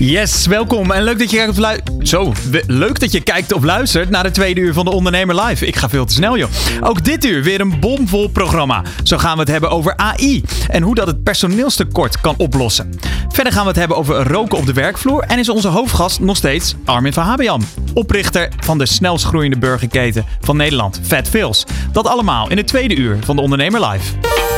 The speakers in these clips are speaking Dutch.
Yes, welkom en leuk dat je kijkt of luistert. Zo, leuk dat je kijkt of luistert naar de tweede uur van de Ondernemer Live. Ik ga veel te snel, joh. Ook dit uur weer een bomvol programma. Zo gaan we het hebben over AI en hoe dat het personeelstekort kan oplossen. Verder gaan we het hebben over roken op de werkvloer en is onze hoofdgast nog steeds Armin van Habian, oprichter van de snelst groeiende burgerketen van Nederland, Fat Fills. Dat allemaal in het tweede uur van de Ondernemer Live.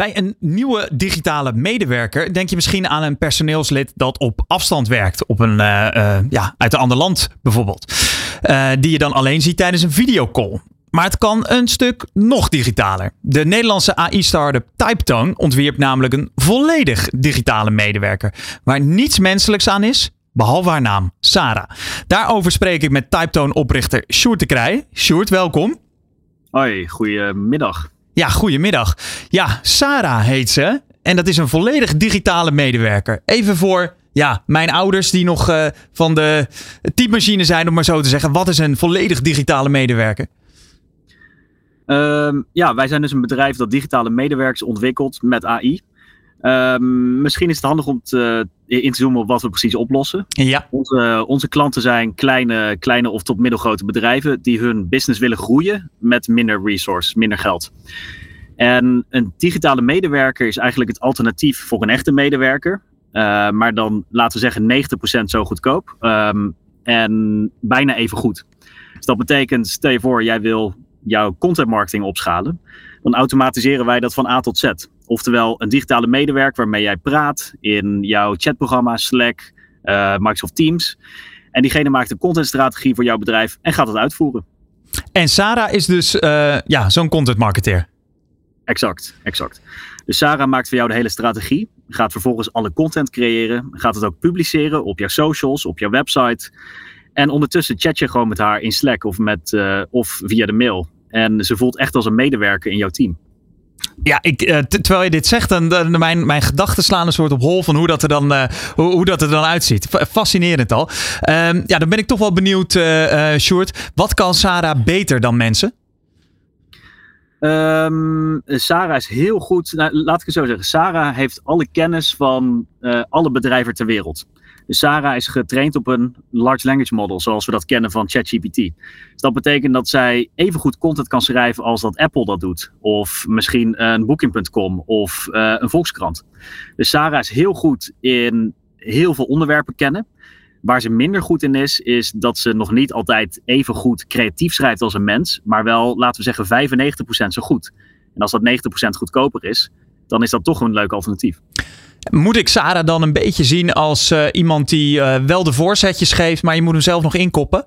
Bij een nieuwe digitale medewerker denk je misschien aan een personeelslid dat op afstand werkt. Op een, eh, eh, ja, uit een ander land bijvoorbeeld. Eh, die je dan alleen ziet tijdens een videocall. Maar het kan een stuk nog digitaler. De Nederlandse AI-startup Typetone ontwierp namelijk een volledig digitale medewerker. Waar niets menselijks aan is, behalve haar naam, Sarah. Daarover spreek ik met Typetone-oprichter Sjoerd de Krij. Sjoerd, welkom. Hoi, goedemiddag. Ja, goedemiddag. Ja, Sarah heet ze. En dat is een volledig digitale medewerker. Even voor ja, mijn ouders die nog eh, van de typemachine zijn, om maar zo te zeggen. Wat is een volledig digitale medewerker? Ehm, ja, wij zijn dus een bedrijf dat digitale medewerkers ontwikkelt met AI. Ehm, misschien is het handig om te, in te zoomen op wat we precies oplossen. Ja, Onze, onze klanten zijn kleine, kleine of tot middelgrote bedrijven die hun business willen groeien met minder resources, minder geld. En een digitale medewerker is eigenlijk het alternatief voor een echte medewerker. Uh, maar dan laten we zeggen 90% zo goedkoop um, en bijna even goed. Dus dat betekent, stel je voor, jij wil jouw content marketing opschalen. Dan automatiseren wij dat van A tot Z. Oftewel een digitale medewerker waarmee jij praat in jouw chatprogramma, Slack, uh, Microsoft Teams. En diegene maakt een contentstrategie voor jouw bedrijf en gaat het uitvoeren. En Sarah is dus uh, ja, zo'n content marketeer. Exact, exact. Dus Sarah maakt voor jou de hele strategie. Gaat vervolgens alle content creëren. Gaat het ook publiceren op jouw socials, op jouw website. En ondertussen chat je gewoon met haar in Slack of, met, uh, of via de mail. En ze voelt echt als een medewerker in jouw team. Ja, ik, uh, terwijl je dit zegt, dan, dan mijn, mijn gedachten slaan een soort op hol van hoe dat er dan, uh, hoe, hoe, dat er dan uitziet. Fascinerend al. Uh, ja, dan ben ik toch wel benieuwd, uh. Wat kan Sarah beter dan mensen? Um, Sarah is heel goed. Nou, laat ik het zo zeggen. Sarah heeft alle kennis van alle bedrijven ter wereld. Sarah is getraind op een large language model, zoals we dat kennen van ChatGPT. Dus dat betekent dat zij even goed content kan schrijven als dat Apple dat doet. Of misschien een Booking.com of uh, een Volkskrant. Dus Sarah is heel goed in heel veel onderwerpen kennen. Waar ze minder goed in is, is dat ze nog niet altijd even goed creatief schrijft als een mens. Maar wel, laten we zeggen, 95% zo goed. En als dat 90% goedkoper is, dan is dat toch een leuk alternatief. Moet ik Sarah dan een beetje zien als uh, iemand die uh, wel de voorzetjes geeft, maar je moet hem zelf nog inkoppen?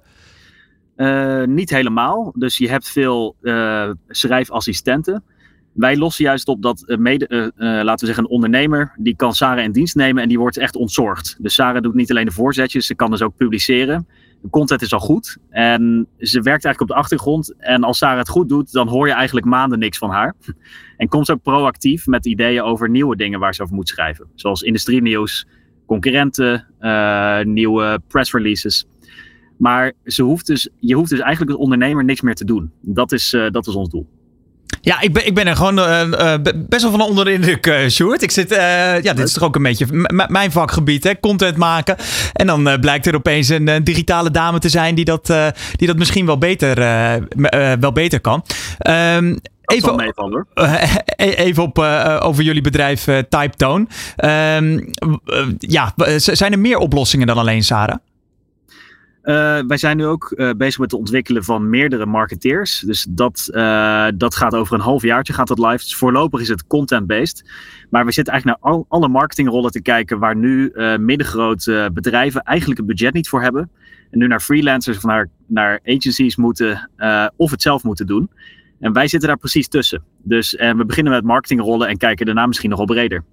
Uh, niet helemaal. Dus je hebt veel schrijfassistenten. Wij lossen juist op dat laten we zeggen, een ondernemer die kan Sarah in dienst nemen en die wordt echt ontzorgd. Dus Sarah doet niet alleen de voorzetjes, ze kan dus ook publiceren. De content is al goed en ze werkt eigenlijk op de achtergrond. En als Sarah het goed doet, dan hoor je eigenlijk maanden niks van haar. En komt ze ook proactief met ideeën over nieuwe dingen waar ze over moet schrijven. Zoals industrienieuws, concurrenten, uh, nieuwe press releases. Maar ze hoeft dus, je hoeft dus eigenlijk als ondernemer niks meer te doen. Dat is, dat is ons doel. Ja, ik ben, ik ben er gewoon uh, uh, best wel van onder de indruk, uh, Sjoerd. Ik zit, ja, dit is toch ook een beetje mijn vakgebied, hè? content maken. En dan blijkt er opeens een digitale dame te zijn die dat, die dat misschien wel beter, wel beter kan. Um, Even, meevallen, even op, over jullie bedrijf Typetone. Um, ja, zijn er meer oplossingen dan alleen Sarah? Uh, wij zijn nu ook uh, bezig met het ontwikkelen van meerdere marketeers. Dus dat, uh, dat gaat over een halfjaartje gaat dat live. Dus voorlopig is het content-based. Maar we zitten eigenlijk naar al, alle marketingrollen te kijken waar nu middengrote bedrijven eigenlijk het budget niet voor hebben. En nu naar freelancers of naar, naar agencies moeten of het zelf moeten doen. En wij zitten daar precies tussen. Dus we beginnen met marketingrollen en kijken daarna misschien nog wel breder.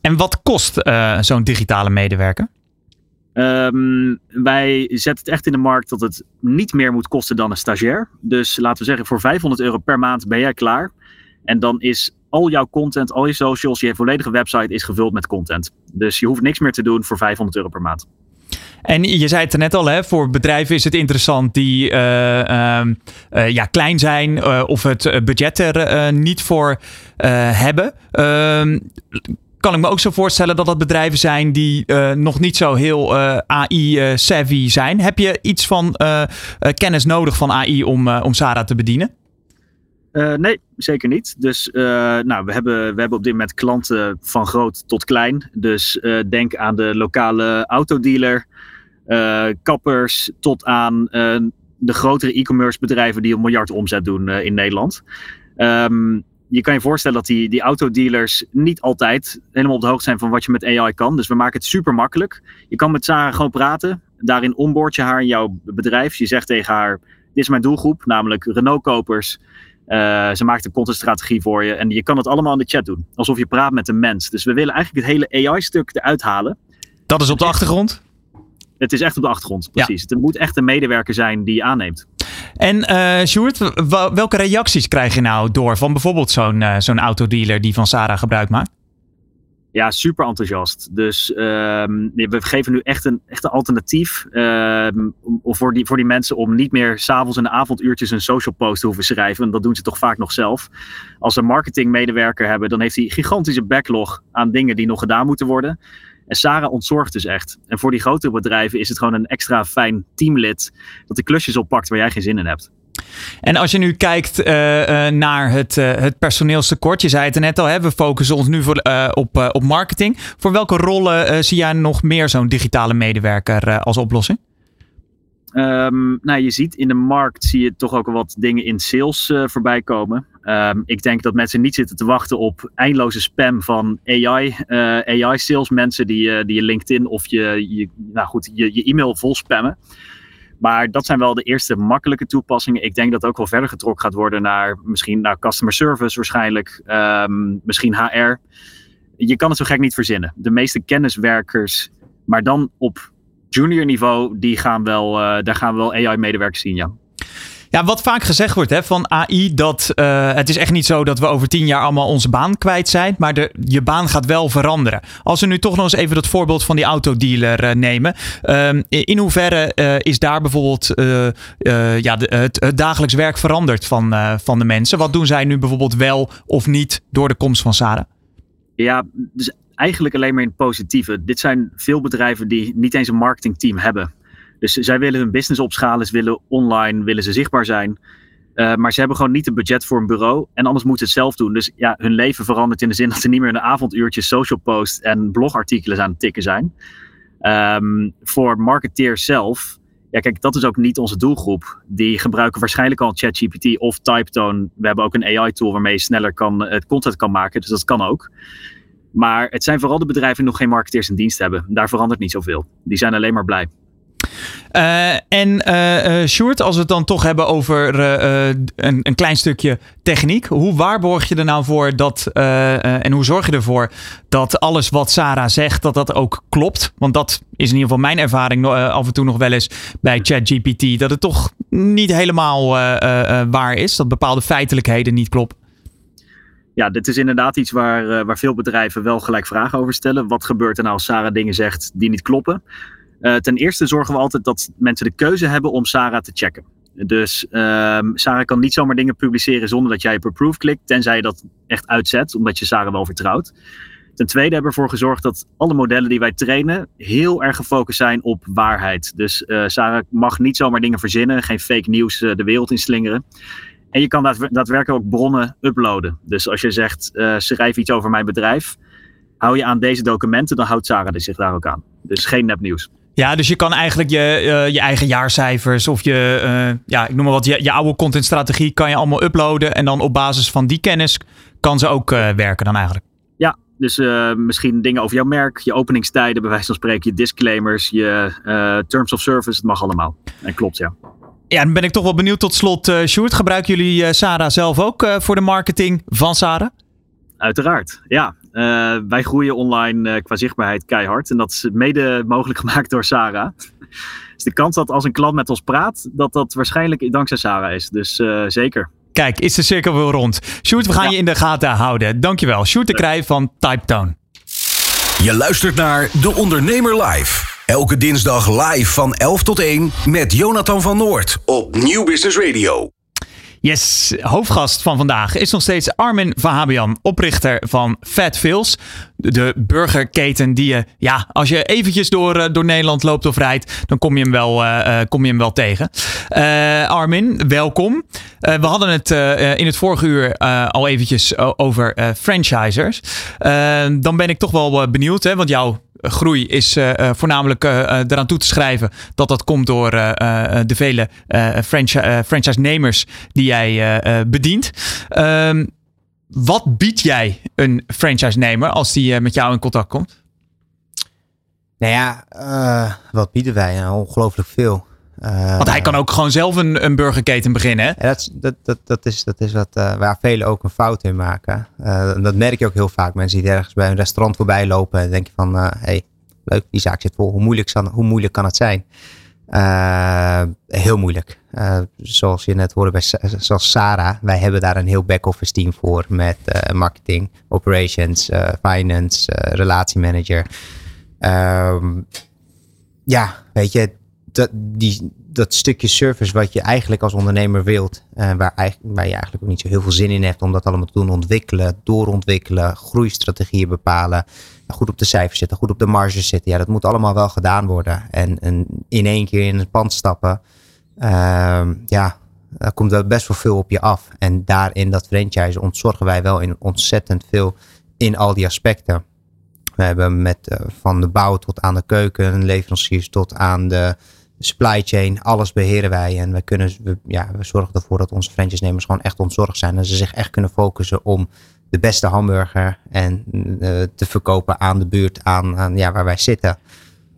En wat kost zo'n digitale medewerker? Um, wij zetten het echt in de markt dat het niet meer moet kosten dan een stagiair. Dus laten we zeggen, voor 500 euro per maand ben jij klaar. En dan is al jouw content, al je socials, je volledige website is gevuld met content. Dus je hoeft niks meer te doen voor 500 euro per maand. En je zei het er net al, hè, voor bedrijven is het interessant die uh, ja, klein zijn uh, of het budget er niet voor hebben. Kan ik me ook zo voorstellen dat dat bedrijven zijn die uh, nog niet zo heel uh, AI-savvy zijn. Heb je iets van kennis nodig van AI om, om Sarah te bedienen? nee, zeker niet. Dus nou, we, hebben, we hebben op dit moment klanten van groot tot klein. Dus denk aan de lokale autodealer, kappers, tot aan de grotere e-commerce bedrijven die een miljard omzet doen in Nederland. Um, je kan je voorstellen dat die, die autodealers niet altijd helemaal op de hoogte zijn van wat je met AI kan. Dus we maken het super makkelijk. Je kan met Sarah gewoon praten. Daarin onboard je haar in jouw bedrijf. Je zegt tegen haar: Dit is mijn doelgroep, namelijk Renault-kopers. Uh, ze maakt een contentstrategie voor je. En je kan het allemaal in de chat doen. Alsof je praat met een mens. Dus we willen eigenlijk het hele AI-stuk eruit halen. Dat is op de achtergrond? Het is echt op de achtergrond, precies. Het moet echt een medewerker zijn die aanneemt. En uh, Sjoerd, welke reacties krijg je nou door van bijvoorbeeld zo'n uh, zo'n autodealer die van Sarah gebruik maakt? Ja, super enthousiast. Dus uh, we geven nu echt een, echt een alternatief ehm, voor, die, voor die mensen om niet meer s'avonds in de avonduurtjes een social post te hoeven schrijven. Dat doen ze toch vaak nog zelf. Als ze een marketingmedewerker hebben, dan heeft hij gigantische backlog aan dingen die nog gedaan moeten worden. En Sarah ontzorgt dus echt. En voor die grotere bedrijven is het gewoon een extra fijn teamlid dat de klusjes oppakt waar jij geen zin in hebt. En als je nu kijkt uh, uh, naar het, uh, het personeelstekort, je zei het net al, we focussen ons nu voor, op, op marketing. Voor welke rollen zie jij nog meer zo'n digitale medewerker als oplossing? Um, nou, je ziet in de markt zie je toch ook wat dingen in sales voorbij komen. Um, ik denk dat mensen niet zitten te wachten op eindeloze spam van AI, uh, AI salesmensen die, uh, die je LinkedIn of je, je, nou goed, je, je e-mail vol spammen. Maar dat zijn wel de eerste makkelijke toepassingen. Ik denk dat ook wel verder getrokken gaat worden naar misschien naar customer service waarschijnlijk, um, misschien HR. Je kan het zo gek niet verzinnen. De meeste kenniswerkers, maar dan op junior niveau, die gaan wel, uh, daar gaan we wel AI-medewerkers zien, ja. Ja, wat vaak gezegd wordt hè, van AI, dat uh, het is echt niet zo dat we over tien jaar allemaal onze baan kwijt zijn, maar de, je baan gaat wel veranderen. Als we nu toch nog eens even dat voorbeeld van die autodealer uh, nemen. Uh, in hoeverre is daar bijvoorbeeld ja, de, het, het, dagelijks werk veranderd van, van de mensen? Wat doen zij nu bijvoorbeeld wel of niet door de komst van Sarah? Ja, dus eigenlijk alleen maar in het positieve. Dit zijn veel bedrijven die niet eens een marketingteam hebben. Dus zij willen hun business opschalen, ze willen online, willen ze zichtbaar zijn. Uh, maar ze hebben gewoon niet een budget voor een bureau. En anders moeten ze het zelf doen. Dus ja, hun leven verandert in de zin dat ze niet meer in de avonduurtjes social post en blogartikelen aan het tikken zijn. Um, voor marketeers zelf, ja kijk, dat is ook niet onze doelgroep. Die gebruiken waarschijnlijk al ChatGPT of Typetone. We hebben ook een AI-tool waarmee je sneller kan, het content kan maken. Dus dat kan ook. Maar het zijn vooral de bedrijven die nog geen marketeers in dienst hebben. Daar verandert niet zoveel. Die zijn alleen maar blij. Uh, en uh, als we het dan toch hebben over een, een, klein stukje techniek. Hoe waarborg je er nou voor dat, en hoe zorg je ervoor dat alles wat Sarah zegt, dat dat ook klopt? Want dat is in ieder geval mijn ervaring af en toe nog wel eens bij ChatGPT. Dat het toch niet helemaal waar is. Dat bepaalde feitelijkheden niet kloppen. Ja, dit is inderdaad iets waar, waar veel bedrijven wel gelijk vragen over stellen. Wat gebeurt er nou als Sarah dingen zegt die niet kloppen? Uh, ten eerste zorgen we altijd dat mensen de keuze hebben om Sarah te checken. Dus um, Sarah kan niet zomaar dingen publiceren zonder dat jij op approve klikt, tenzij je dat echt uitzet, omdat je Sarah wel vertrouwt. Ten tweede hebben we ervoor gezorgd dat alle modellen die wij trainen heel erg gefocust zijn op waarheid. Dus uh, Sarah mag niet zomaar dingen verzinnen, geen fake nieuws de wereld inslingeren. En je kan daadwerkelijk ook bronnen uploaden. Dus als je zegt, schrijf iets over mijn bedrijf, hou je aan deze documenten, dan houdt Sarah zich daar ook aan. Dus geen nepnieuws. Ja, dus je kan eigenlijk je, uh, je eigen jaarcijfers of je, uh, ja, ik noem maar wat, je, je oude contentstrategie kan je allemaal uploaden. En dan op basis van die kennis kan ze ook werken dan eigenlijk. Ja, Dus misschien dingen over jouw merk, je openingstijden, bij wijze van spreken, je disclaimers, je terms of service, het mag allemaal. En klopt, ja. Ja, dan ben ik toch wel benieuwd tot slot, uh, Sjoerd. Gebruiken jullie Sarah zelf ook voor de marketing van Sarah? Uiteraard, ja. wij groeien online qua zichtbaarheid keihard. En dat is mede mogelijk gemaakt door Sarah. dus de kans dat als een klant met ons praat, dat dat waarschijnlijk dankzij Sarah is. Dus zeker. Kijk, is de cirkel weer rond. Sjoerd, we gaan je in de gaten houden. Dankjewel. Sjoerd de Krij van Typetone. Je luistert naar De Ondernemer Live. Elke dinsdag live van 11 tot 1 met Jonathan van Noord op Nieuw Business Radio. Yes, hoofdgast van vandaag is nog steeds Armin Vahabian, oprichter van Fat Fills. De burgerketen die je, ja, als je eventjes door, eh, door Nederland loopt of rijdt, dan kom je hem wel, uh, kom je hem wel tegen. Armin, welkom. we hadden het in het vorige uur al eventjes over franchisers. dan ben ik toch wel benieuwd, hè, want jouw groei is uh, voornamelijk uh, eraan toe te schrijven dat dat komt door de vele franchise, franchise-nemers die jij bedient. Um, wat biedt jij een franchise-nemer als die met jou in contact komt? Nou ja, wat bieden wij? ongelooflijk veel. Uh, Want hij kan ook gewoon zelf een, een burgerketen beginnen. Hè? Ja, dat, dat, dat, dat, is, dat is wat, uh, waar velen ook een fout in maken. Uh, dat merk je ook heel vaak. Mensen die ergens bij een restaurant voorbij lopen. En denk je van, hé, hey, leuk, die zaak zit vol. Hoe moeilijk, hoe moeilijk kan het zijn? heel moeilijk. zoals je net hoorde bij zoals Sarah. Wij hebben daar een heel back-office team voor. Met marketing, operations, finance, relatiemanager. Ehm, ja, weet je dat, die, dat stukje service wat je eigenlijk als ondernemer wilt, uh, waar, waar je eigenlijk ook niet zo heel veel zin in hebt om dat allemaal te doen, ontwikkelen, doorontwikkelen, groeistrategieën bepalen, goed op de cijfers zitten, goed op de marges zitten. Ja, dat moet allemaal wel gedaan worden. En, in één keer in het pand stappen, uh, ja, daar komt er best wel veel op je af. En daarin dat franchise ontzorgen wij wel in ontzettend veel in al die aspecten. We hebben met uh, van de bouw tot aan de keuken, leveranciers tot aan de supply chain, alles beheren wij. En we, kunnen, we, ja, we zorgen ervoor dat onze franchise-nemers gewoon echt ontzorgd zijn. En ze zich echt kunnen focussen om de beste hamburger en, uh, te verkopen aan de buurt, aan, aan ja, waar wij zitten.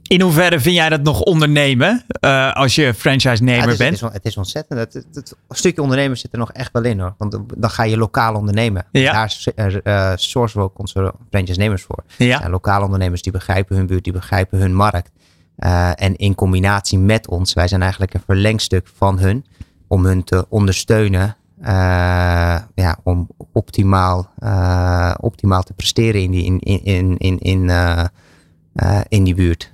In hoeverre vind jij dat nog ondernemen uh, als je franchise-nemer ja, bent? Het is, het is ontzettend. Het, het, stukje ondernemen zit er nog echt wel in hoor. Want dan ga je lokaal ondernemen. Ja. Daar uh, sourcen we ook onze franchise-nemers voor. Ja. lokale ondernemers die begrijpen hun buurt, die begrijpen hun markt. Uh, en in combinatie met ons, wij zijn eigenlijk een verlengstuk van hun, om hun te ondersteunen, uh, ja, om optimaal, uh, optimaal te presteren in die, in, in, in, in, in die buurt.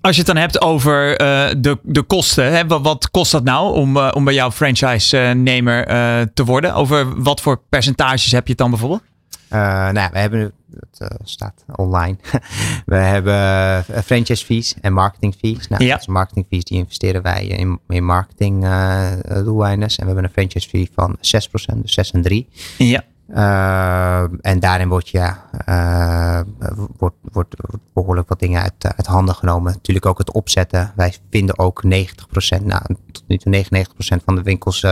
Als je het dan hebt over de, de kosten, hè, wat, kost dat nou om, om bij jouw franchise-nemer te worden? Over wat voor percentages heb je het dan bijvoorbeeld? Nou, we hebben dat uh, staat online. we hebben uh, franchise fees en marketing fees. Nou, ja. marketing fees die investeren wij in, in marketing doeleinden. En we hebben een franchise fee van 6%, dus 6 en 3. Ja. en daarin wordt, ja, wordt, wordt, behoorlijk wat dingen uit, uit handen genomen. Natuurlijk ook het opzetten. Wij vinden ook 90%, nou, tot nu toe 99% van de winkels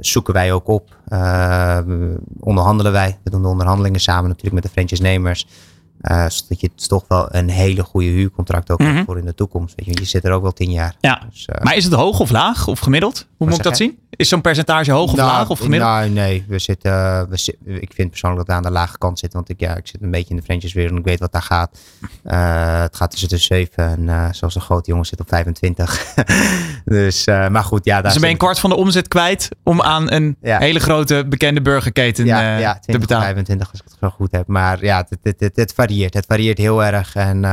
zoeken wij ook op. Uh, onderhandelen wij. We doen de onderhandelingen samen natuurlijk met de franchise-nemers. Uh, zodat je toch wel een hele goede huurcontract ook mm -hmm. voor in de toekomst. Weet je, je zit er ook wel tien jaar. Ja. Dus, uh, maar is het hoog of laag of gemiddeld? Hoe moet ik dat zien? Is zo'n percentage hoog of nou, laag of gemiddeld? Nou, nee, we zitten, we ik vind persoonlijk dat we aan de lage kant zitten. Want ik, ja, ik zit een beetje in de franchise wereld en ik weet wat daar gaat. Uh, het gaat tussen de 7 en zoals een grote jongen zit op 25. dus, maar goed, ja. Daar dus dan ben je een kwart van de omzet kwijt om aan een ja. hele grote bekende burgerketen ja, ja, 20, te betalen. 25 als ik het zo goed heb. Maar ja, het, het, het, het varieert. Het varieert heel erg. En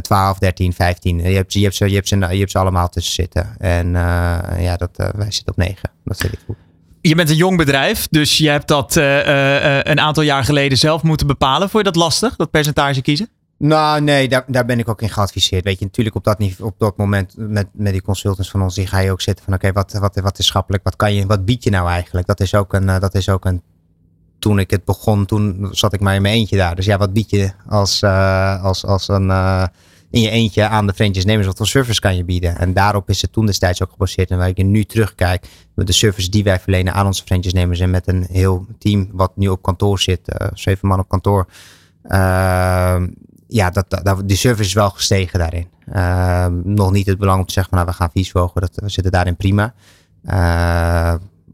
12, 13, 15. Je hebt, je, hebt ze, je, hebt ze, je hebt ze allemaal tussen zitten. En uh, ja, dat, uh, wij zitten op 9. Dat zit ik goed. Je bent een jong bedrijf, dus je hebt dat uh, een aantal jaar geleden zelf moeten bepalen. Vond je dat lastig, dat percentage kiezen? Nou, nee, daar, daar ben ik ook in geadviseerd. Weet je, natuurlijk op dat, niveau, op dat moment met, met die consultants van ons, die ga je ook zitten van oké, okay, wat, wat, wat is schappelijk, wat kan je, wat bied je nou eigenlijk? Dat is ook een, dat is ook een toen ik het begon, toen zat ik maar in mijn eentje daar. Dus ja, wat bied je als, uh, als, als een, uh, in je eentje aan de franchise-nemers wat voor service kan je bieden. En daarop is het toen destijds ook gebaseerd. En waar ik nu terugkijk, met de service die wij verlenen aan onze franchise-nemers en met een heel team wat nu op kantoor zit, uh, zeven man op kantoor. Ja, dat, dat, die service is wel gestegen daarin. Nog niet het belang om te zeggen van nou, we gaan vieswogen, dat, we zitten daarin prima.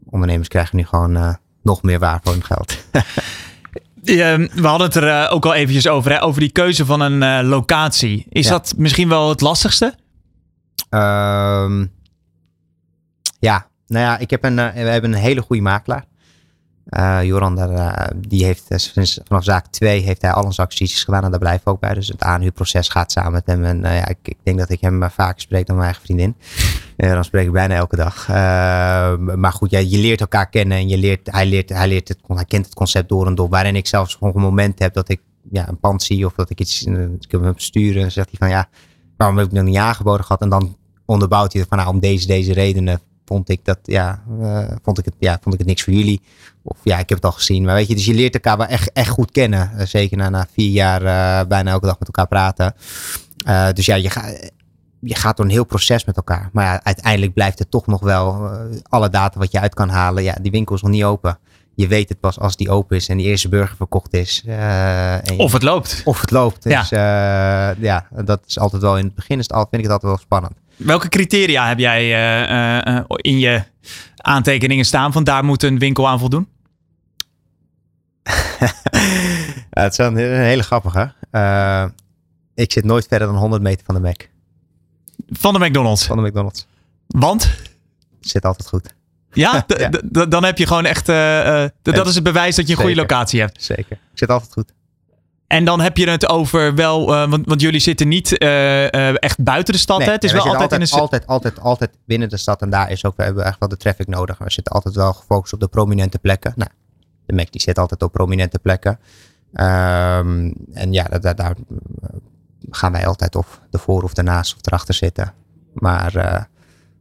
ondernemers krijgen nu gewoon nog meer waar voor hun geld. we hadden het er eh, ook al eventjes over, hè, over die keuze van een uh, locatie. Is dat misschien wel het lastigste? Um, ja, nou ja, ik heb een, uh, we hebben een hele goede makelaar. Uh, Joran, daar, die heeft sinds, vanaf zaak 2 heeft hij al onze acquisities gedaan en daar blijven we ook bij. Dus het aanhuurproces gaat samen met hem. En ja, ik, ik, denk dat ik hem vaker spreek dan mijn eigen vriendin. Dan spreek ik bijna elke dag. Maar goed, je leert elkaar kennen en je leert, hij, leert, hij, leert het, hij kent het concept door en door. Waarin ik zelfs nog een moment heb dat ik ja, een pand zie of dat ik iets ik hem sturen. En zegt hij van ja, waarom heb ik nog niet aangeboden gehad? En dan onderbouwt hij van nou, om deze, deze redenen vond ik dat, ja, vond ik het, ja, vond ik het niks voor jullie. Of ja, ik heb het al gezien. Maar weet je, dus je leert elkaar wel echt, echt goed kennen. zeker na, na vier jaar bijna elke dag met elkaar praten. dus ja, je gaat je gaat door een heel proces met elkaar. Maar ja, uiteindelijk blijft het toch nog wel alle data wat je uit kan halen. Ja, die winkel is nog niet open. Je weet het pas als die open is en die eerste burger verkocht is. Of het loopt. Of het loopt. Dus ja. Uh, ja, dat is altijd wel in het begin is het altijd, vind ik het altijd wel spannend. Welke criteria heb jij in je aantekeningen staan van daar moet een winkel aan voldoen? ja, het is een hele grappige. ik zit nooit verder dan 100 meter van de Mac. Van de McDonald's? Van de McDonald's. Want? Zit altijd goed. Ja, dan heb je gewoon echt. Uh, dat is het bewijs dat je een goede locatie hebt. Zeker. Ik zit altijd goed. En dan heb je het over wel, uh, want, want, jullie zitten niet echt buiten de stad. Nee, hè? Het is wel altijd, altijd, in de altijd, altijd, altijd binnen de stad. En daar is ook, we hebben echt wel de traffic nodig. We zitten altijd wel gefocust op de prominente plekken. Nou, de Mac die zit altijd op prominente plekken. Um, en ja, daar, daar gaan wij altijd of ervoor of ernaast of erachter zitten. Maar uh,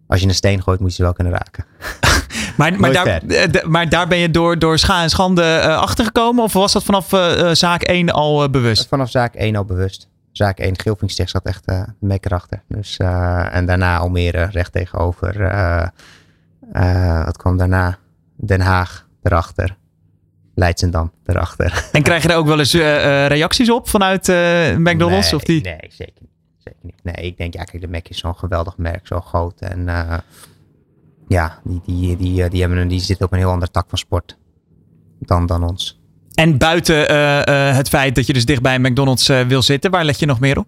als je een steen gooit, moet je ze wel kunnen raken. maar, maar, daar, eh, maar daar ben je door, door scha en schande uh, achtergekomen? Of was dat vanaf uh, zaak 1 al bewust? Vanaf zaak 1 al bewust. Zaak 1, Gilvingsticht zat echt uh, mekker achter. Dus, en daarna Almere recht tegenover. wat kwam daarna? Den Haag erachter. Leidsendam erachter. En krijg je daar ook wel eens reacties op vanuit McDonald's? Nee, of die? nee zeker, niet, zeker niet. Nee, ik denk, ja, kijk, de Mac is zo'n geweldig merk, zo groot. En ja, die, die, die, die, hebben een, die zitten op een heel ander tak van sport dan, dan ons. En buiten het feit dat je dus dicht bij McDonald's wil zitten, waar let je nog meer op?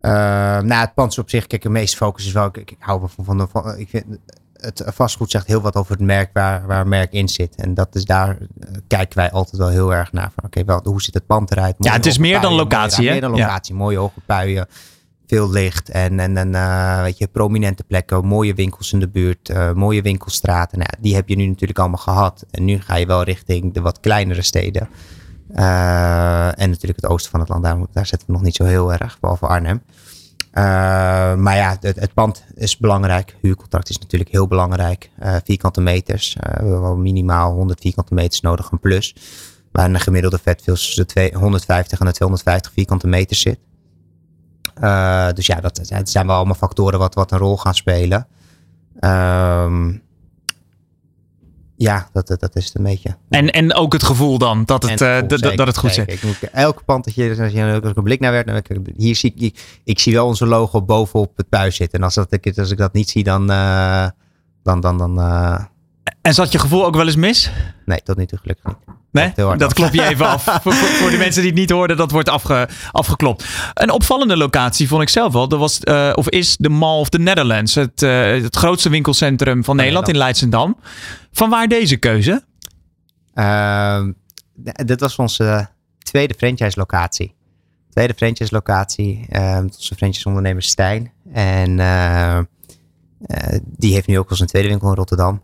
nou, het pand op zich, kijk, de meeste focus is wel, ik, ik hou van, van, van ik vind, het vastgoed zegt heel wat over het merk waar, waar het merk in zit. En dat is daar kijken wij altijd wel heel erg naar. Van oké, okay, hoe ziet het pand eruit? Mooie ja, het is meer dan locatie. Mooie, Meer dan locatie. Mooie hoge puien, veel licht en, en, en uh, weet je, prominente plekken, mooie winkels in de buurt, uh, mooie winkelstraten. Nou, die heb je nu natuurlijk allemaal gehad. En nu ga je wel richting de wat kleinere steden. en natuurlijk het oosten van het land, daar, daar zetten we nog niet zo heel erg, behalve Arnhem. Maar ja, het, het, pand is belangrijk. Huurcontract is natuurlijk heel belangrijk. Vierkante meters. We hebben minimaal 100 vierkante meters nodig, een plus. Waar een gemiddelde vet veel tussen de 150 en de 250 vierkante meters zit. Dus ja, dat, dat, zijn wel allemaal factoren wat, wat een rol gaan spelen. Ehm, ja, dat, dat is het een beetje. En, en ook het gevoel dan, dat het, uh, dat, dat het goed zit. Elke pand dat je, als je een blik naar werd, hier zie ik, ik zie wel onze logo bovenop het puis zitten. En als, dat, als ik dat niet zie, dan, uh, dan, dan, dan en zat je gevoel ook wel eens mis? Nee, tot nu toe gelukkig niet. Nee, dat, dat klop je even af. voor, voor, de mensen die het niet hoorden, dat wordt afge, afgeklopt. Een opvallende locatie vond ik zelf wel. Dat was, uh, of is de Mall of the Netherlands. Het, uh, het grootste winkelcentrum van Nederland, in Leidschendam. Van waar deze keuze? Uh, dit was onze tweede franchise locatie. Tweede franchise locatie. Uh, onze franchise ondernemer Stijn. En uh, die heeft nu ook al zijn tweede winkel in Rotterdam.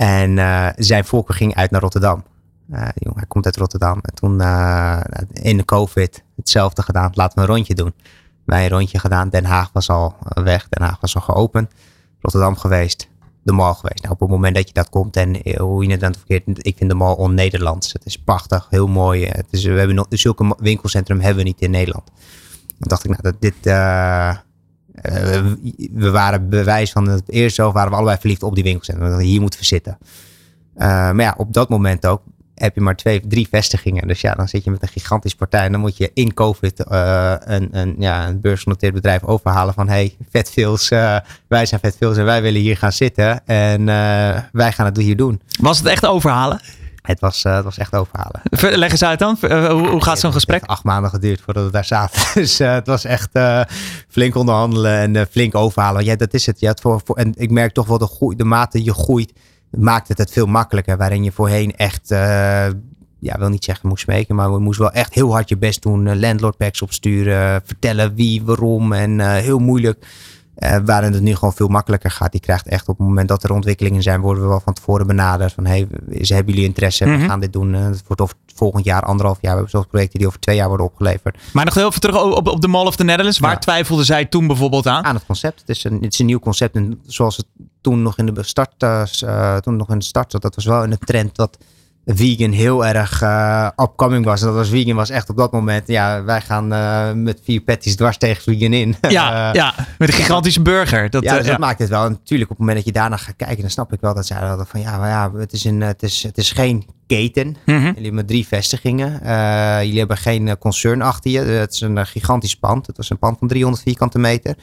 En uh, zijn voorkeur ging uit naar Rotterdam. Uh, jongen, hij komt uit Rotterdam. En toen uh, in de COVID hetzelfde gedaan. Laten we een rondje doen. Wij een rondje gedaan. Den Haag was al weg. Den Haag was al geopend. Rotterdam geweest. De mall geweest. Nou, op het moment dat je dat komt en hoe je het dan verkeerd. Ik vind de mall on-Nederlands. Het is prachtig. Heel mooi. Het is, we hebben nog, zulke winkelcentrum hebben we niet in Nederland. dacht ik, nou, dat dit. Uh, we waren bewijs van het eerst zo waren we allebei verliefd op die winkelcentrum. Hier moeten we zitten. Uh, maar ja, op dat moment ook heb je maar twee, drie vestigingen. Dus ja, dan zit je met een gigantische partij. En dan moet je in COVID uh, een, een, ja, een beursgenoteerd bedrijf overhalen van... hey, Vetfills, uh, wij zijn Vetfills en wij willen hier gaan zitten. En wij gaan het hier doen. Was het echt overhalen? Het was, het was echt overhalen. Leg eens uit dan. hoe, hoe gaat zo'n gesprek? acht maanden geduurd voordat we daar zaten. Dus het was echt flink onderhandelen en flink overhalen. Ja, dat is het. Ja, voor, voor, en ik merk toch wel de, groei, de mate je groeit maakt het het veel makkelijker. Waarin je voorheen echt, ja, wil niet zeggen moest smeken, maar we moesten wel echt heel hard je best doen. Landlord packs opsturen, vertellen wie, waarom en heel moeilijk. Waarin het nu gewoon veel makkelijker gaat. Die krijgt echt op het moment dat er ontwikkelingen zijn, worden we wel van tevoren benaderd. Van hey, ze hebben jullie interesse? Mm -hmm. We gaan dit doen. het wordt over volgend jaar, anderhalf jaar. We hebben zelfs projecten die over twee jaar worden opgeleverd. Maar nog heel even terug op, op de Mall of the Netherlands. Waar ja. twijfelden zij toen bijvoorbeeld aan? Aan het concept. Het is een, het is een nieuw concept. En zoals het toen nog in de start, uh, toen nog in de start zat, dat was wel in de trend dat vegan heel erg uh, upcoming was. Dat was vegan was echt op dat moment. Ja, wij gaan uh, met vier patties dwars tegen vegan in. Ja, ja met een gigantische burger. Dat, ja, dus dat maakt het wel. En natuurlijk op het moment dat je daarna gaat kijken, dan snap ik wel dat zij hadden van ja, maar ja, het is, een, het is, het is geen keten. Mm -hmm. Jullie hebben drie vestigingen. jullie hebben geen concern achter je. Het is een gigantisch pand. Het was een pand van 300 vierkante meter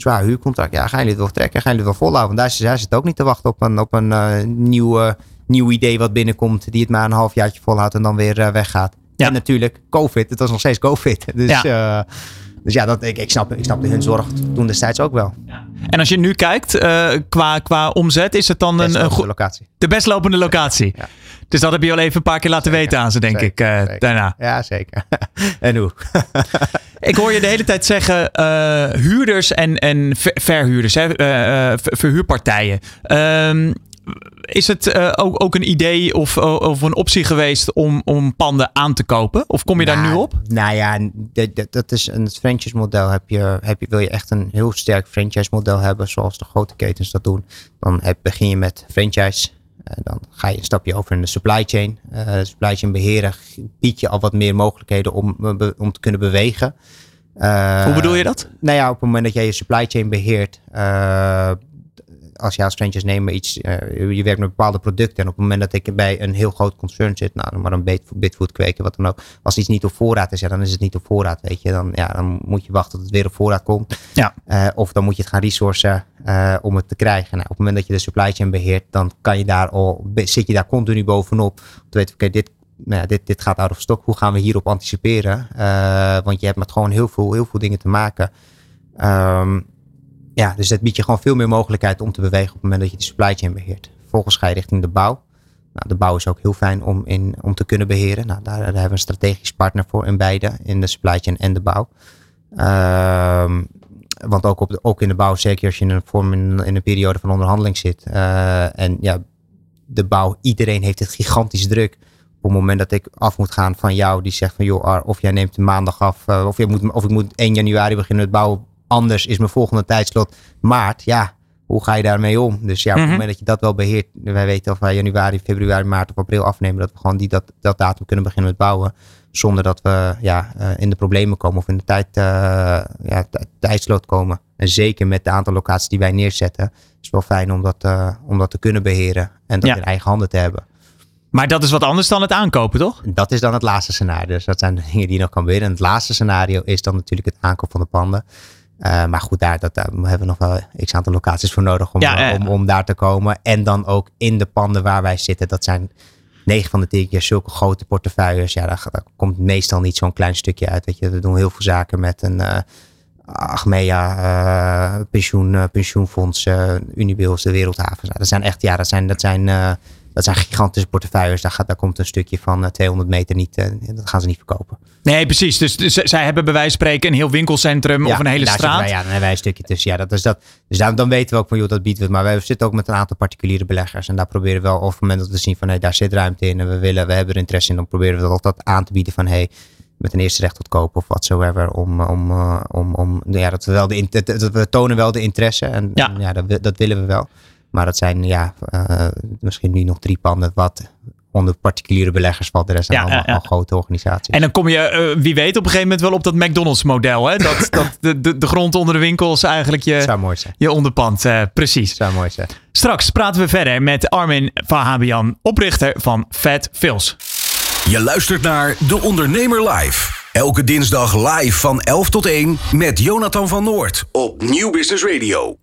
zwaar huurcontract. Ja, gaan jullie het wel trekken? Gaan jullie het wel volhouden? Want daar, daar zit ook niet te wachten op een, op een uh, nieuw, nieuw idee wat binnenkomt. Die het maar een halfjaartje volhoudt en dan weer uh, weggaat. Ja. En natuurlijk COVID. Het was nog steeds COVID. Dus ja. Uh, dus ja, dat, ik, ik, snap, ik snapte hun zorg toen destijds ook wel. Ja. En als je nu kijkt uh, qua, qua omzet, is het dan een, een goede locatie. De best lopende locatie. Ja. Dus dat heb je al even een paar keer laten zeker, weten aan ze, denk zeker, ik, zeker. daarna. Ja, zeker. en hoe? ik hoor je de hele tijd zeggen huurders en, en verhuurders, hè, verhuurpartijen. Um, is het uh, ook, ook een idee of, of een optie geweest om, om panden aan te kopen? Of kom je nou, daar nu op? Nou ja, dat, dat is een franchise model. Heb je, heb je, wil je echt een heel sterk franchise model hebben, zoals de grote ketens dat doen, dan heb, begin je met franchise. Uh, dan ga je een stapje over in de supply chain. Uh, supply chain beheren biedt je al wat meer mogelijkheden om, om te kunnen bewegen. Hoe bedoel je dat? Nou ja, op het moment dat jij je supply chain beheert, je als franchise nemen iets, uh, je werkt met bepaalde producten. En op het moment dat ik bij een heel groot concern zit, nou, maar een bitfood kweken, wat dan ook. Als iets niet op voorraad is, ja, dan is het niet op voorraad, weet je. Dan, ja, dan moet je wachten tot het weer op voorraad komt. Ja. Uh, of dan moet je het gaan resourcen uh, om het te krijgen. Nou, op het moment dat je de supply chain beheert, dan kan je daar al, zit je daar continu bovenop. Om te weten, oké, okay, dit nou ja, dit, dit gaat out of stock. Hoe gaan we hierop anticiperen? Uh, want je hebt met gewoon heel veel, heel veel dingen te maken. Um, ja, dus dat biedt je gewoon veel meer mogelijkheid om te bewegen op het moment dat je de supply chain beheert. Vervolgens ga je richting de bouw. Nou, de bouw is ook heel fijn om, in, om te kunnen beheren. Nou, daar, hebben we een strategisch partner voor in beide, in de supply chain en de bouw. Um, want ook, op de, ook in de bouw, zeker als je in een, vorm in, een periode van onderhandeling zit. Uh, en ja, de bouw, iedereen heeft het gigantisch druk. Op het moment dat ik af moet gaan van jou, die zegt van joh, of jij neemt maandag af, uh, of, je moet, of ik moet 1 januari beginnen met bouwen anders is mijn volgende tijdslot maart. Ja, hoe ga je daarmee om? Dus ja, op het Mhm. moment dat je dat wel beheert, wij weten of wij januari, februari, maart of april afnemen, dat we gewoon die, dat, dat datum kunnen beginnen met bouwen. Zonder dat we ja, uh, in de problemen komen of in de tijd, uh, ja, tijdsloot komen. En zeker met het aantal locaties die wij neerzetten, is het wel fijn om dat, uh, om dat te kunnen beheren en dat Ja. in eigen handen te hebben. Maar dat is wat anders dan het aankopen, toch? Dat is dan het laatste scenario. Dus dat zijn de dingen die je nog kan beheren. En het laatste scenario is dan natuurlijk het aankoop van de panden. Uh, maar goed, daar, dat, daar hebben we nog wel x aantal locaties voor nodig om, Ja, ja. om, om daar te komen. En dan ook in de panden waar wij zitten. Dat zijn 9 van de 10 keer zulke grote portefeuilles. Ja, daar, komt meestal niet zo'n klein stukje uit. Weet je, we doen heel veel zaken met een uh, Achmea, uh, pensioen, pensioenfonds, Unibills, de Wereldhavens. Nou, dat zijn echt, ja, dat zijn, dat zijn, dat zijn gigantische portefeuilles. Daar, gaat, daar komt een stukje van uh, 200 meter niet, uh, dat gaan ze niet verkopen. Nee, precies. Dus, dus zij hebben bij wijze van spreken een heel winkelcentrum of een hele straat. Wij, ja, dan hebben wij een stukje tussen. Ja, dat is dat. Dus daar, dan weten we ook van, joh, dat biedt we. Maar we zitten ook met een aantal particuliere beleggers. En daar proberen we wel op het moment dat we zien van, hé, daar zit ruimte in. En we willen, we hebben er interesse in. Dan proberen we dat altijd aan te bieden van, hé, met een eerste recht tot kopen of whatsoever. Om, om, uh, om, om ja, dat we wel de, dat- dat we tonen wel de interesse. En Ja. en ja dat, dat willen we wel. Maar dat zijn, ja, uh, misschien nu nog drie panden wat onder particuliere beleggers valt de rest Ja, allemaal ja, ja. al grote organisaties. En dan kom je, eh, wie weet, op een gegeven moment wel op dat McDonald's model. Hè? Dat, dat de, de, de grond onder de winkels eigenlijk je, zou mooi zijn. je onderpand. eh, precies. Zou mooi zijn. Straks praten we verder met Armin Vahabian, oprichter van Fat Fills. Je luistert naar De Ondernemer Live. Elke dinsdag live van 11 tot 1 met Jonathan van Noord op Nieuw Business Radio.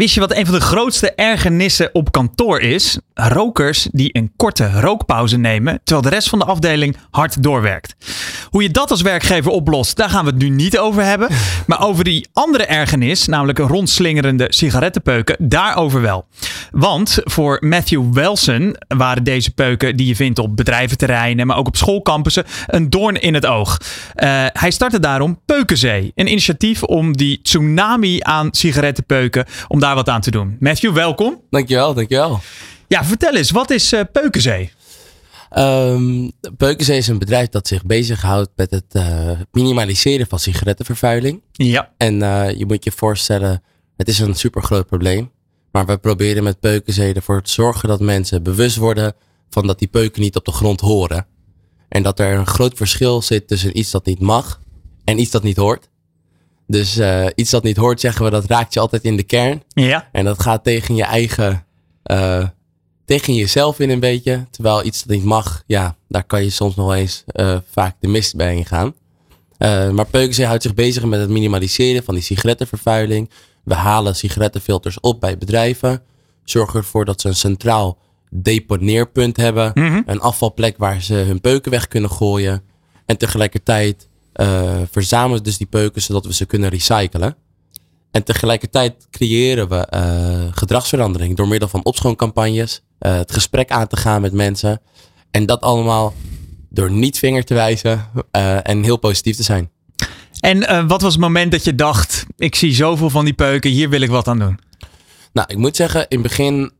Wist je wat een van de grootste ergernissen op kantoor is? Rokers die een korte rookpauze nemen, terwijl de rest van de afdeling hard doorwerkt. Hoe je dat als werkgever oplost, daar gaan we het nu niet over hebben. Maar over die andere ergernis, namelijk een rondslingerende sigarettenpeuken, daarover wel. Want voor Matthew Wilson waren deze peuken die je vindt op bedrijventerreinen, maar ook op schoolcampussen, een doorn in het oog. Eh, hij startte daarom Peukenzee, een initiatief om die tsunami aan sigarettenpeuken, om daar wat aan te doen. Matthew, welkom. Dankjewel, dankjewel. Ja, vertel eens, wat is eh, Peukenzee? Um, Peukenzee is een bedrijf dat zich bezighoudt met het eh, minimaliseren van sigarettenvervuiling. Ja. En eh, je moet je voorstellen, het is een super groot probleem. Maar we proberen met Peukenzee ervoor te zorgen dat mensen bewust worden van dat die peuken niet op de grond horen. En dat er een groot verschil zit tussen iets dat niet mag en iets dat niet hoort. Dus eh, iets dat niet hoort, zeggen we, dat raakt je altijd in de kern. Ja. En dat gaat tegen je eigen, eh, tegen jezelf in een beetje. Terwijl iets dat niet mag, ja, daar kan je soms nog eens eh, vaak de mist bij ingaan. Maar Peukenzee houdt zich bezig met het minimaliseren van die sigarettenvervuiling. We halen sigarettenfilters op bij bedrijven. Zorgen ervoor dat ze een centraal deponeerpunt hebben. Een afvalplek waar ze hun peuken weg kunnen gooien. En tegelijkertijd eh, verzamelen dus die peuken zodat we ze kunnen recyclen. En tegelijkertijd creëren we eh, gedragsverandering door middel van opschooncampagnes, eh, het gesprek aan te gaan met mensen. En dat allemaal door niet vinger te wijzen en heel positief te zijn. En wat was het moment dat je dacht, ik zie zoveel van die peuken, hier wil ik wat aan doen? Nou, ik moet zeggen, in het begin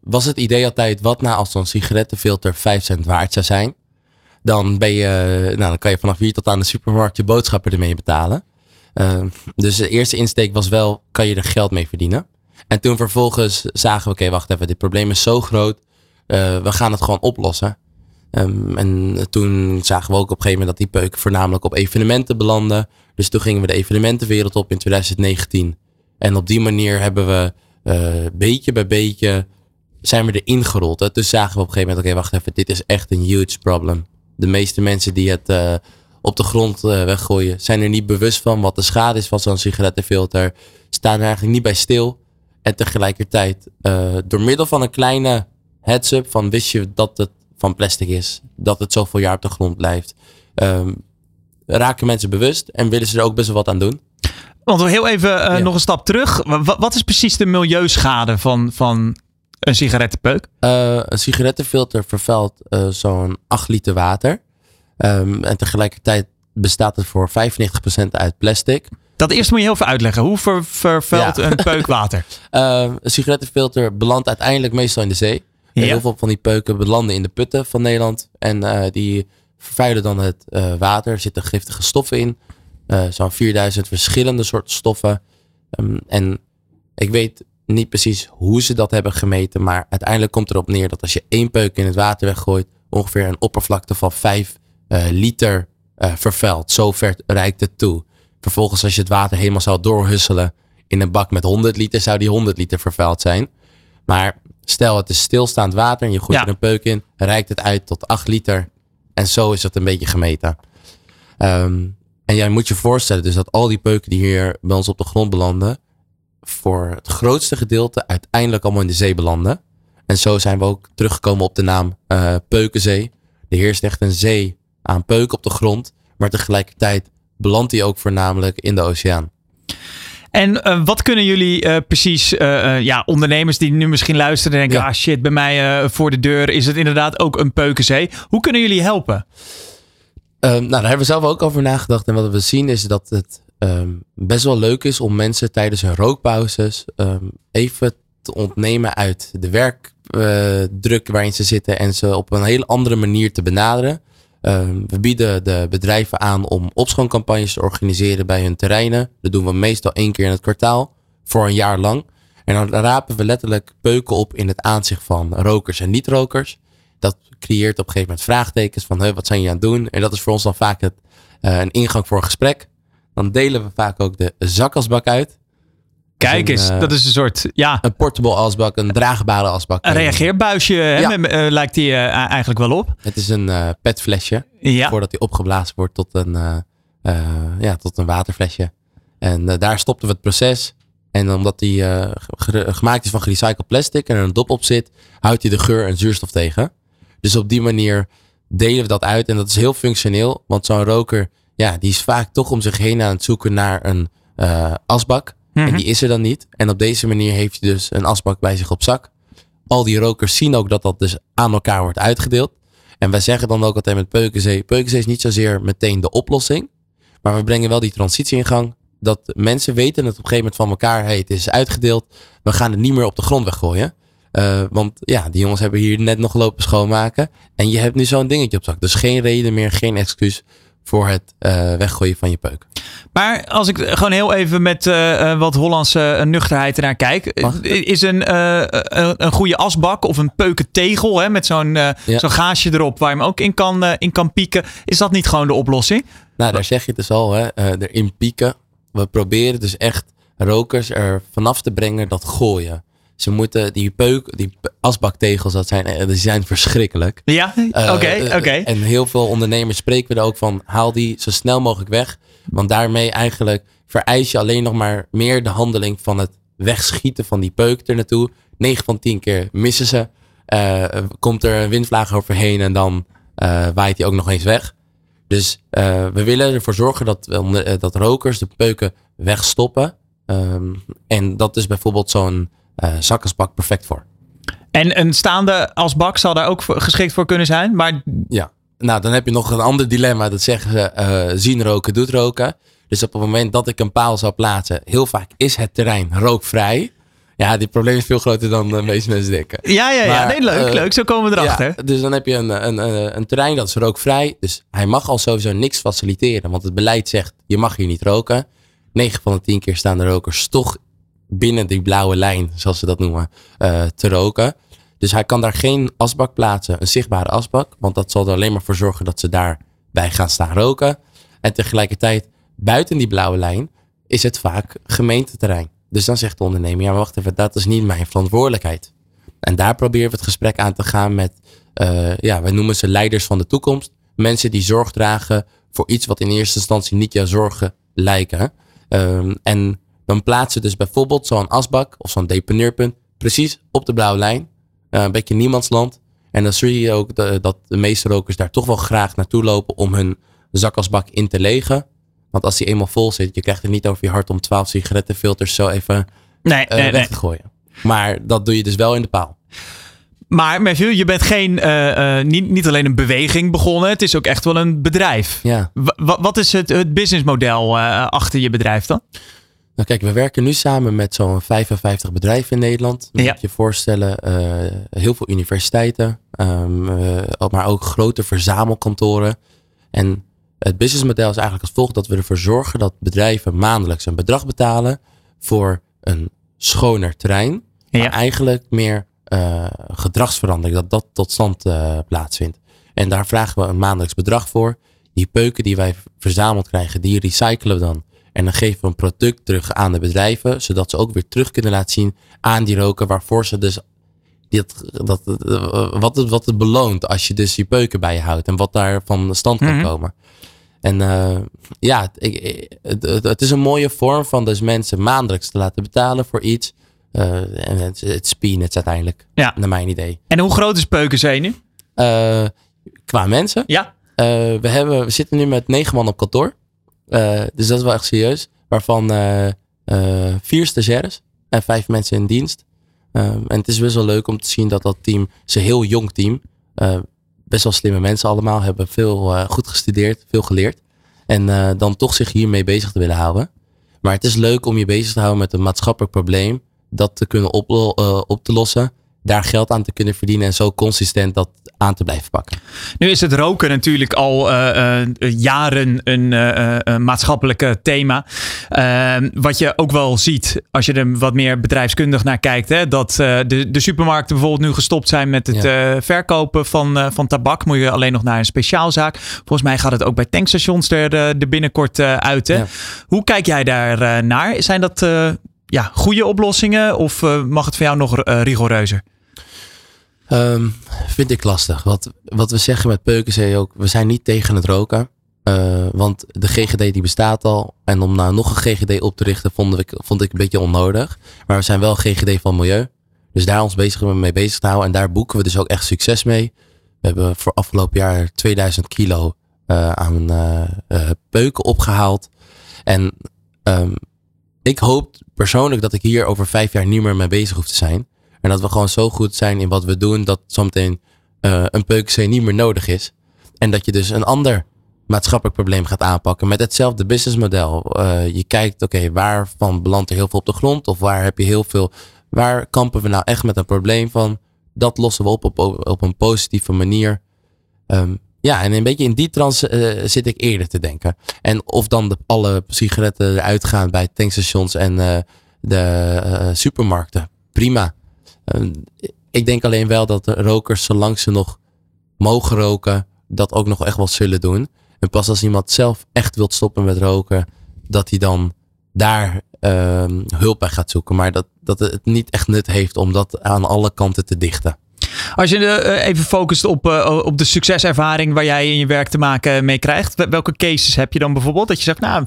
was het idee altijd, wat nou als zo'n sigarettenfilter 5 cent waard zou zijn? Dan, ben je, nou, dan kan je vanaf hier tot aan de supermarkt je boodschappen ermee betalen. Eh, dus de eerste insteek was wel, kan je er geld mee verdienen? En toen vervolgens zagen we, oké, wacht even, dit probleem is zo groot, eh, we gaan het gewoon oplossen. Ehm, en toen zagen we ook op een gegeven moment dat die peuken voornamelijk op evenementen belanden. Dus toen gingen we de evenementenwereld op in 2019. En op die manier hebben we eh, beetje bij beetje zijn we erin gerold. Hè. Dus zagen we op een gegeven moment, oké, wacht even, dit is echt een huge problem. De meeste mensen die het eh, op de grond eh, weggooien, zijn er niet bewust van wat de schade is van zo'n sigarettenfilter. Staan er eigenlijk niet bij stil. En tegelijkertijd, eh, door middel van een kleine heads-up van wist je dat het van plastic is, dat het zoveel jaar op de grond blijft, ehm, raken mensen bewust en willen ze er ook best wel wat aan doen. Want heel even Ja. nog een stap terug. Wa- wat is precies de milieuschade van, van een sigarettenpeuk? Eh, een sigarettenfilter vervuilt eh, zo'n 8 liter water. Ehm, en tegelijkertijd bestaat het voor 95% uit plastic. Dat eerst moet je heel veel uitleggen. Hoe ver, vervuilt Ja. een peuk water? Eh, een sigarettenfilter belandt uiteindelijk meestal in de zee. En heel veel van die peuken belanden in de putten van Nederland. En eh, die vervuilen dan het water. Er zitten giftige stoffen in. Zo'n 4000 verschillende soorten stoffen. Ehm, en ik weet niet precies hoe ze dat hebben gemeten. Maar uiteindelijk komt erop neer dat als je één peuk in het water weggooit. ongeveer een oppervlakte van 5 eh, liter eh, vervuilt. Zo ver reikt het toe. Vervolgens als je het water helemaal zou doorhusselen in een bak met 100 liter, zou die 100 liter vervuild zijn. Maar stel het is stilstaand water en je gooit Ja. er een peuk in, reikt het uit tot 8 liter. En zo is het een beetje gemeten. Ehm, en jij moet je voorstellen dus dat al die peuken die hier bij ons op de grond belanden, voor het grootste gedeelte uiteindelijk allemaal in de zee belanden. En zo zijn we ook teruggekomen op de naam eh, Peukenzee. Er heerst echt een zee aan peuken op de grond, maar tegelijkertijd belandt die ook voornamelijk in de oceaan. En eh, wat kunnen jullie eh, precies, ja, ondernemers die nu misschien luisteren en denken, Ja. ah shit, bij mij voor de deur is het inderdaad ook een peukenzee. Hoe kunnen jullie helpen? Ehm, nou, daar hebben we zelf ook over nagedacht. En wat we zien is dat het ehm, best wel leuk is om mensen tijdens hun rookpauzes ehm, even te ontnemen uit de werkdruk waarin ze zitten en ze op een hele andere manier te benaderen. Ehm, we bieden de bedrijven aan om opschooncampagnes te organiseren bij hun terreinen. Dat doen we meestal één keer in het kwartaal voor een jaar lang. En dan rapen we letterlijk peuken op in het aanzicht van rokers en niet-rokers. Dat creëert op een gegeven moment vraagtekens van wat zijn jullie aan het doen? En dat is voor ons dan vaak het, uh, een ingang voor een gesprek. Dan delen we vaak ook de zakasbak uit. Kijk eens, een, uh, dat is een soort, ja. Een portable asbak, een draagbare asbak. Een reageerbuisje ja. uh, lijkt die uh, eigenlijk wel op. Het is een petflesje. Ja. Voordat die opgeblazen wordt tot een, ja, tot een waterflesje. En daar stopten we het proces. En omdat die gemaakt is van gerecycled plastic en er een dop op zit, houdt hij de geur en zuurstof tegen. Dus op die manier delen we dat uit. En dat is heel functioneel. Want zo'n roker, ja, die is vaak toch om zich heen aan het zoeken naar een asbak. En Mhm. die is er dan niet. En op deze manier heeft hij dus een asbak bij zich op zak. Al die rokers zien ook dat dat dus aan elkaar wordt uitgedeeld. En wij zeggen dan ook altijd met Peukenzee. Peukenzee is niet zozeer meteen de oplossing. Maar we brengen wel die transitie in gang. Dat mensen weten het op een gegeven moment van elkaar. Hey, het is uitgedeeld. We gaan het niet meer op de grond weggooien. Uh, want ja, die jongens hebben hier net nog lopen schoonmaken. En je hebt nu zo'n dingetje op zak. Dus geen reden meer, geen excuus voor het uh, weggooien van je peuk. Maar als ik gewoon heel even met uh, wat Hollandse nuchterheid ernaar kijk. Mag? Is een, een, een goede asbak of een peukentegel hè, met zo'n ja. zo'n gaasje erop waar je hem ook in kan, in kan pieken. Is dat niet gewoon de oplossing? Nou, daar zeg je het dus al, hè, erin pieken. We proberen dus echt rokers er vanaf te brengen dat gooien. Ze moeten die peuk, die asbaktegels, dat zijn, die zijn verschrikkelijk. Ja, oké, okay, oké. Okay. En heel veel ondernemers spreken we er ook van, haal die zo snel mogelijk weg. Want daarmee eigenlijk vereis je alleen nog maar meer de handeling van het wegschieten van die peuk er naartoe. 9 van 10 keer missen ze. Uh, komt er een windvlaag overheen en dan uh, waait hij ook nog eens weg. Dus uh, we willen ervoor zorgen dat, dat rokers de peuken wegstoppen. Um, en dat is bijvoorbeeld zo'n uh, zakkersbak perfect voor. En een staande asbak zal daar ook geschikt voor kunnen zijn. Maar... Ja, nou dan heb je nog een ander dilemma. Dat zeggen ze, uh, zien roken doet roken. Dus op het moment dat ik een paal zou plaatsen, heel vaak is het terrein rookvrij. Ja, die probleem is veel groter dan de meeste mensen denken. Ja, ja, ja. Maar, nee, leuk, uh, leuk. Zo komen we erachter. Ja, dus dan heb je een, een, een, een, terrein dat is rookvrij. Dus hij mag al sowieso niks faciliteren. Want het beleid zegt, je mag hier niet roken. 9 van de 10 keer staan de rokers toch binnen die blauwe lijn, zoals ze dat noemen, uh, te roken. Dus hij kan daar geen asbak plaatsen, een zichtbare asbak. Want dat zal er alleen maar voor zorgen dat ze daarbij gaan staan roken. En tegelijkertijd, buiten die blauwe lijn, is het vaak gemeenteterrein. Dus dan zegt de ondernemer, ja wacht even, dat is niet mijn verantwoordelijkheid. En daar proberen we het gesprek aan te gaan met, uh, ja, wij noemen ze leiders van de toekomst. Mensen die zorg dragen voor iets wat in eerste instantie niet jouw zorgen lijken. Um, en dan plaatsen dus bijvoorbeeld zo'n asbak of zo'n deponeerpunt precies op de blauwe lijn. Uh, een beetje niemandsland. En dan zie je ook de, dat de meeste rokers daar toch wel graag naartoe lopen om hun zakasbak in te legen. Want als die eenmaal vol zit, je krijgt er niet over je hart om 12 sigarettenfilters zo even nee, uh, nee, weg nee. te gooien. Maar dat doe je dus wel in de paal. Maar Matthew, je bent geen, uh, uh, niet, niet alleen een beweging begonnen, het is ook echt wel een bedrijf. Ja. W wat is het, het businessmodel uh, achter je bedrijf dan? Nou kijk, we werken nu samen met zo'n 55 bedrijven in Nederland. Moet Ja. je voorstellen, uh, heel veel universiteiten, um, uh, maar ook grote verzamelkantoren. En het businessmodel is eigenlijk als volgt dat we ervoor zorgen dat bedrijven maandelijks een bedrag betalen voor een schoner terrein. Maar Ja. eigenlijk meer uh, gedragsverandering, dat dat tot stand plaatsvindt. En daar vragen we een maandelijks bedrag voor. Die peuken die wij verzameld krijgen, die recyclen we dan. En dan geven we een product terug aan de bedrijven, zodat ze ook weer terug kunnen laten zien aan die roken, waarvoor ze dus dat, dat, uh, wat, het, wat het beloont als je dus die peuken bij je houdt en wat daar van stand kan Mhm. komen. En uh, ja, ik, het, het, het is een mooie vorm van dus mensen maandelijks te laten betalen voor iets. Uh, en het, het uiteindelijk, Ja. naar mijn idee. En hoe groot is Peukenzee nu? Uh, qua mensen, Ja. we, hebben, we zitten nu met negen man op kantoor. Uh, dus dat is wel echt serieus. Waarvan uh, uh, vier stagiaires en vijf mensen in dienst. Um, en het is best wel leuk om te zien dat dat team, een heel jong team. Best wel slimme mensen allemaal, hebben veel goed gestudeerd, veel geleerd. En dan toch zich hiermee bezig te willen houden. Maar het is leuk om je bezig te houden met een maatschappelijk probleem. Dat te kunnen op, op te lossen. Daar geld aan te kunnen verdienen en zo consistent dat aan te blijven pakken. Nu is het roken natuurlijk al uh, jaren een uh, maatschappelijk thema. Ehm, wat je ook wel ziet als je er wat meer bedrijfskundig naar kijkt. Hè, dat de, de supermarkten bijvoorbeeld nu gestopt zijn met het ja. verkopen van, van tabak. Moet je alleen nog naar een speciaalzaak. Volgens mij gaat het ook bij tankstations er, er binnenkort uit. Hè? Ja. Hoe kijk jij daar naar? Zijn dat ja, goede oplossingen of mag het voor jou nog rigoureuzer? Um, vind ik lastig. Wat, wat we zeggen met Peukenzee ook, we zijn niet tegen het roken. Uh, want de GGD die bestaat al. En om nou nog een GGD op te richten vond ik, vond ik een beetje onnodig. Maar we zijn wel GGD van Milieu. Dus daar ons bezig mee bezig te houden. En daar boeken we dus ook echt succes mee. We hebben voor afgelopen jaar 2000 kilo aan peuken opgehaald. En um, ik hoop persoonlijk dat ik hier over vijf jaar niet meer mee bezig hoef te zijn. En dat we gewoon zo goed zijn in wat we doen dat zometeen uh, een peukzee niet meer nodig is. En dat je dus een ander maatschappelijk probleem gaat aanpakken met hetzelfde businessmodel. Uh, je kijkt, oké, okay, waarvan belandt er heel veel op de grond? Of waar heb je heel veel, waar kampen we nou echt met een probleem van? Dat lossen we op op, op een positieve manier. Um, ja, en een beetje in die trance uh, zit ik eerder te denken. En of dan de, alle sigaretten eruit gaan bij tankstations en uh, de supermarkten. Prima. Ehm, ik denk alleen wel dat de rokers, zolang ze nog mogen roken, dat ook nog echt wel zullen doen. En pas als iemand zelf echt wilt stoppen met roken, dat hij dan daar uh, hulp bij gaat zoeken. Maar dat, dat het niet echt nut heeft om dat aan alle kanten te dichten. Als je uh, even focust op, uh, op de succeservaring waar jij in je werk te maken mee krijgt. Welke cases heb je dan bijvoorbeeld? Dat je zegt, nou,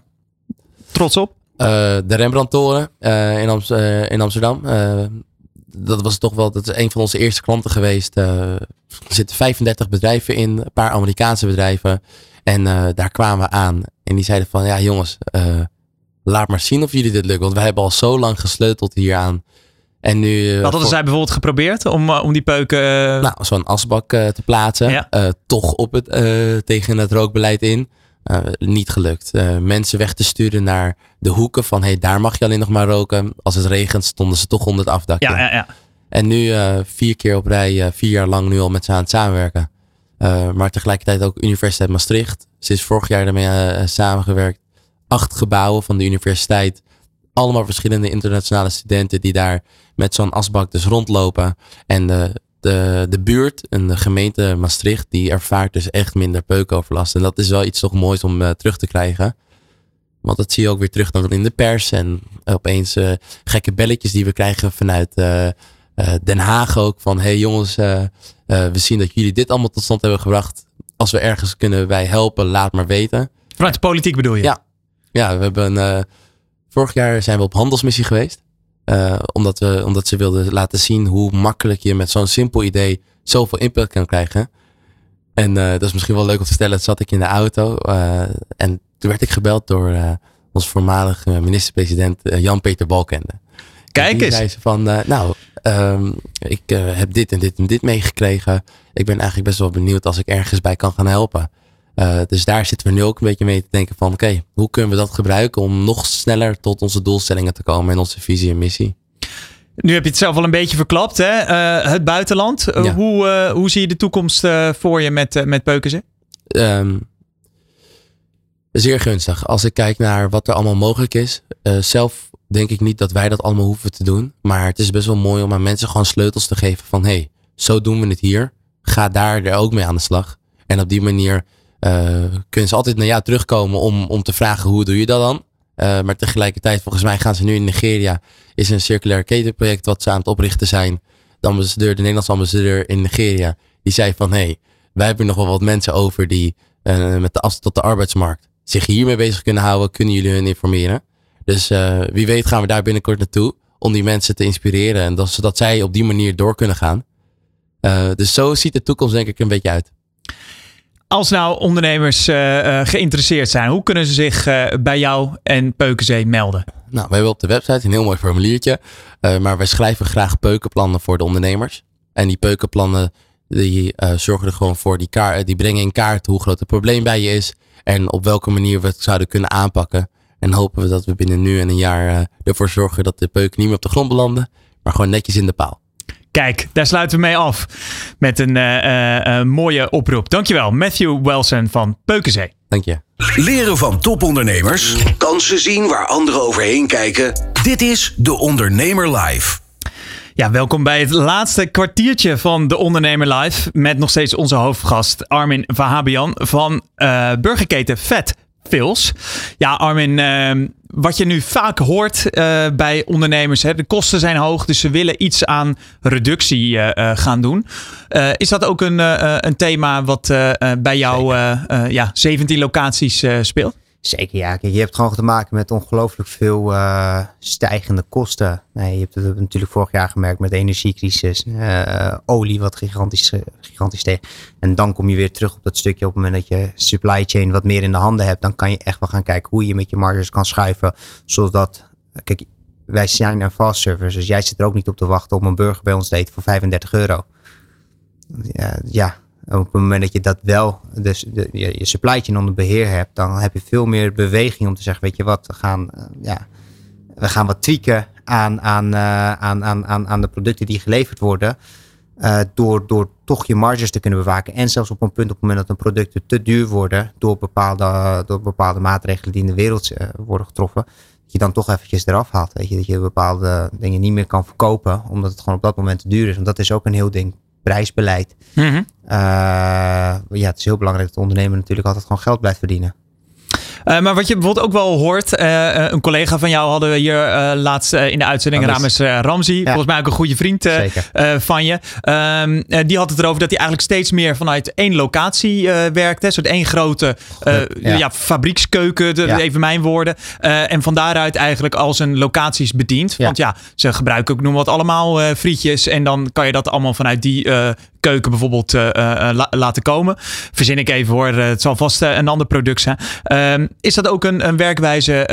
trots op. Uh, de Rembrandtoren in, Am in, Amsterdam dat was toch wel, dat een van onze eerste klanten geweest. Er zitten 35 bedrijven in, een paar Amerikaanse bedrijven. En daar kwamen we aan. En die zeiden van, ja jongens, laat maar zien of jullie dit lukt. Want wij hebben al zo lang gesleuteld hieraan. En nu, Wat hadden zij bijvoorbeeld geprobeerd om, om die peuken... Nou, zo'n asbak te plaatsen. Ja. toch op het, tegen het rookbeleid in. Uh, niet gelukt. Uh, mensen weg te sturen naar de hoeken van hey, daar mag je alleen nog maar roken. Als het regent stonden ze toch onder het afdakje. Ja, ja, ja. En nu uh, vier keer op rij, vier jaar lang nu al met ze aan het samenwerken. maar tegelijkertijd ook Universiteit Maastricht. Sinds vorig jaar daarmee samengewerkt. Acht gebouwen van de universiteit. Allemaal verschillende internationale studenten die daar met zo'n asbak dus rondlopen. En de de, de buurt en de gemeente Maastricht, die ervaart dus echt minder peukoverlast. En dat is wel iets toch moois om uh, terug te krijgen. Want dat zie je ook weer terug dan in de pers. En opeens uh, gekke belletjes die we krijgen vanuit uh, Den Haag ook. Van hey jongens, we zien dat jullie dit allemaal tot stand hebben gebracht. Als we ergens kunnen wij helpen, laat maar weten. Vanuit de politiek bedoel je? Ja, ja we hebben, vorig jaar zijn we op handelsmissie geweest. Uh, omdat, we, omdat ze wilden laten zien hoe makkelijk je met zo'n simpel idee zoveel impact kan krijgen. En uh, dat is misschien wel leuk om te vertellen. Zat ik in de auto uh, en toen werd ik gebeld door ons voormalige minister-president Jan-Peter Balkende. Kijk eens. zei ze van, nou, um, ik heb dit en dit en dit meegekregen. Ik ben eigenlijk best wel benieuwd als ik ergens bij kan gaan helpen. Uh, dus daar zitten we nu ook een beetje mee te denken van oké, okay, hoe kunnen we dat gebruiken om nog sneller tot onze doelstellingen te komen en onze visie en missie. Nu heb je het zelf al een beetje verklapt, hè? Uh, het buitenland. Uh, ja. hoe, hoe zie je de toekomst voor je met, met Peukense? Um, zeer gunstig. Als ik kijk naar wat er allemaal mogelijk is. zelf denk ik niet dat wij dat allemaal hoeven te doen. Maar het is best wel mooi om aan mensen gewoon sleutels te geven van hey, zo doen we het hier. Ga daar er ook mee aan de slag. En op die manier kunnen ze altijd naar jou terugkomen om, om te vragen hoe doe je dat dan. Uh, maar tegelijkertijd, volgens mij gaan ze nu in Nigeria, is een circulair ketenproject wat ze aan het oprichten zijn. De ambassadeur, de Nederlandse ambassadeur in Nigeria, die zei van hé, hey, wij hebben nog wel wat mensen over die uh, met de afstand tot de arbeidsmarkt zich hiermee bezig kunnen houden, kunnen jullie hun informeren. Dus wie weet gaan we daar binnenkort naartoe om die mensen te inspireren en dat, zodat zij op die manier door kunnen gaan. dus zo ziet de toekomst denk ik een beetje uit. Als nou ondernemers uh, geïnteresseerd zijn, hoe kunnen ze zich uh, bij jou en Peukenzee melden? Nou, we hebben op de website een heel mooi formuliertje. maar wij schrijven graag peukenplannen voor de ondernemers. En die peukenplannen die zorgen er gewoon voor, die, die brengen in kaart hoe groot het probleem bij je is. En op welke manier we het zouden kunnen aanpakken. En hopen we dat we binnen nu en een jaar ervoor zorgen dat de peuken niet meer op de grond belanden. Maar gewoon netjes in de paal. Kijk, daar sluiten we mee af met een uh, uh, mooie oproep. Dankjewel, Matthew Wilson van Peukenzee. Dank je. Leren van topondernemers, kansen zien waar anderen overheen kijken. Dit is De Ondernemer Live. Ja, welkom bij het laatste kwartiertje van De Ondernemer Live. Met nog steeds onze hoofdgast Armin Vahabian van uh, burgerketen Vet Fils. Ja, Armin, uh, wat je nu vaak hoort uh, bij ondernemers, hè, de kosten zijn hoog, dus ze willen iets aan reductie uh, gaan doen. is dat ook een, een thema wat bij jou ja, 17 locaties speelt? Zeker ja. je hebt gewoon te maken met ongelooflijk veel uh, stijgende kosten. Nee, je hebt het natuurlijk vorig jaar gemerkt met de energiecrisis. Uh, olie wat gigantisch, gigantisch steeg. En dan kom je weer terug op dat stukje op het moment dat je supply chain wat meer in de handen hebt. Dan kan je echt wel gaan kijken hoe je met je marges kan schuiven. Zodat, kijk, wij zijn een fast service. Dus jij zit er ook niet op te wachten om een burger bij ons te eten voor 35 euro. Ja, ja op het moment dat je dat wel, dus de, je, je supply chain onder beheer hebt, dan heb je veel meer beweging om te zeggen, weet je wat, we gaan, uh, ja, we gaan wat tweaken aan, aan, uh, aan, aan, aan, aan de producten die geleverd worden. Uh, door, door toch je marges te kunnen bewaken. En zelfs op een punt op het moment dat een producten te duur worden. Door bepaalde, door bepaalde maatregelen die in de wereld worden getroffen. Dat je dan toch eventjes eraf haalt. Weet je, dat je bepaalde dingen niet meer kan verkopen. Omdat het gewoon op dat moment te duur is. Want dat is ook een heel ding prijsbeleid. Mm -hmm. uh, ja, het is heel belangrijk dat de ondernemer natuurlijk altijd gewoon geld blijft verdienen. Uh, maar wat je bijvoorbeeld ook wel hoort, uh, een collega van jou hadden we hier uh, laatst in de uitzending, Rames Ramzi. Ja. Volgens mij ook een goede vriend van je. Um, die had het erover dat hij eigenlijk steeds meer vanuit één locatie werkte. Een soort één grote ja. ja. fabriekskeuken, de, even mijn woorden. en van daaruit eigenlijk al zijn locaties bedient. Want ja, ze gebruiken ook noem wat allemaal frietjes. En dan kan je dat allemaal vanuit die keuken bijvoorbeeld uh, la laten komen. Verzin ik even hoor, het zal vast een ander product zijn. Uh, is dat ook een, een werkwijze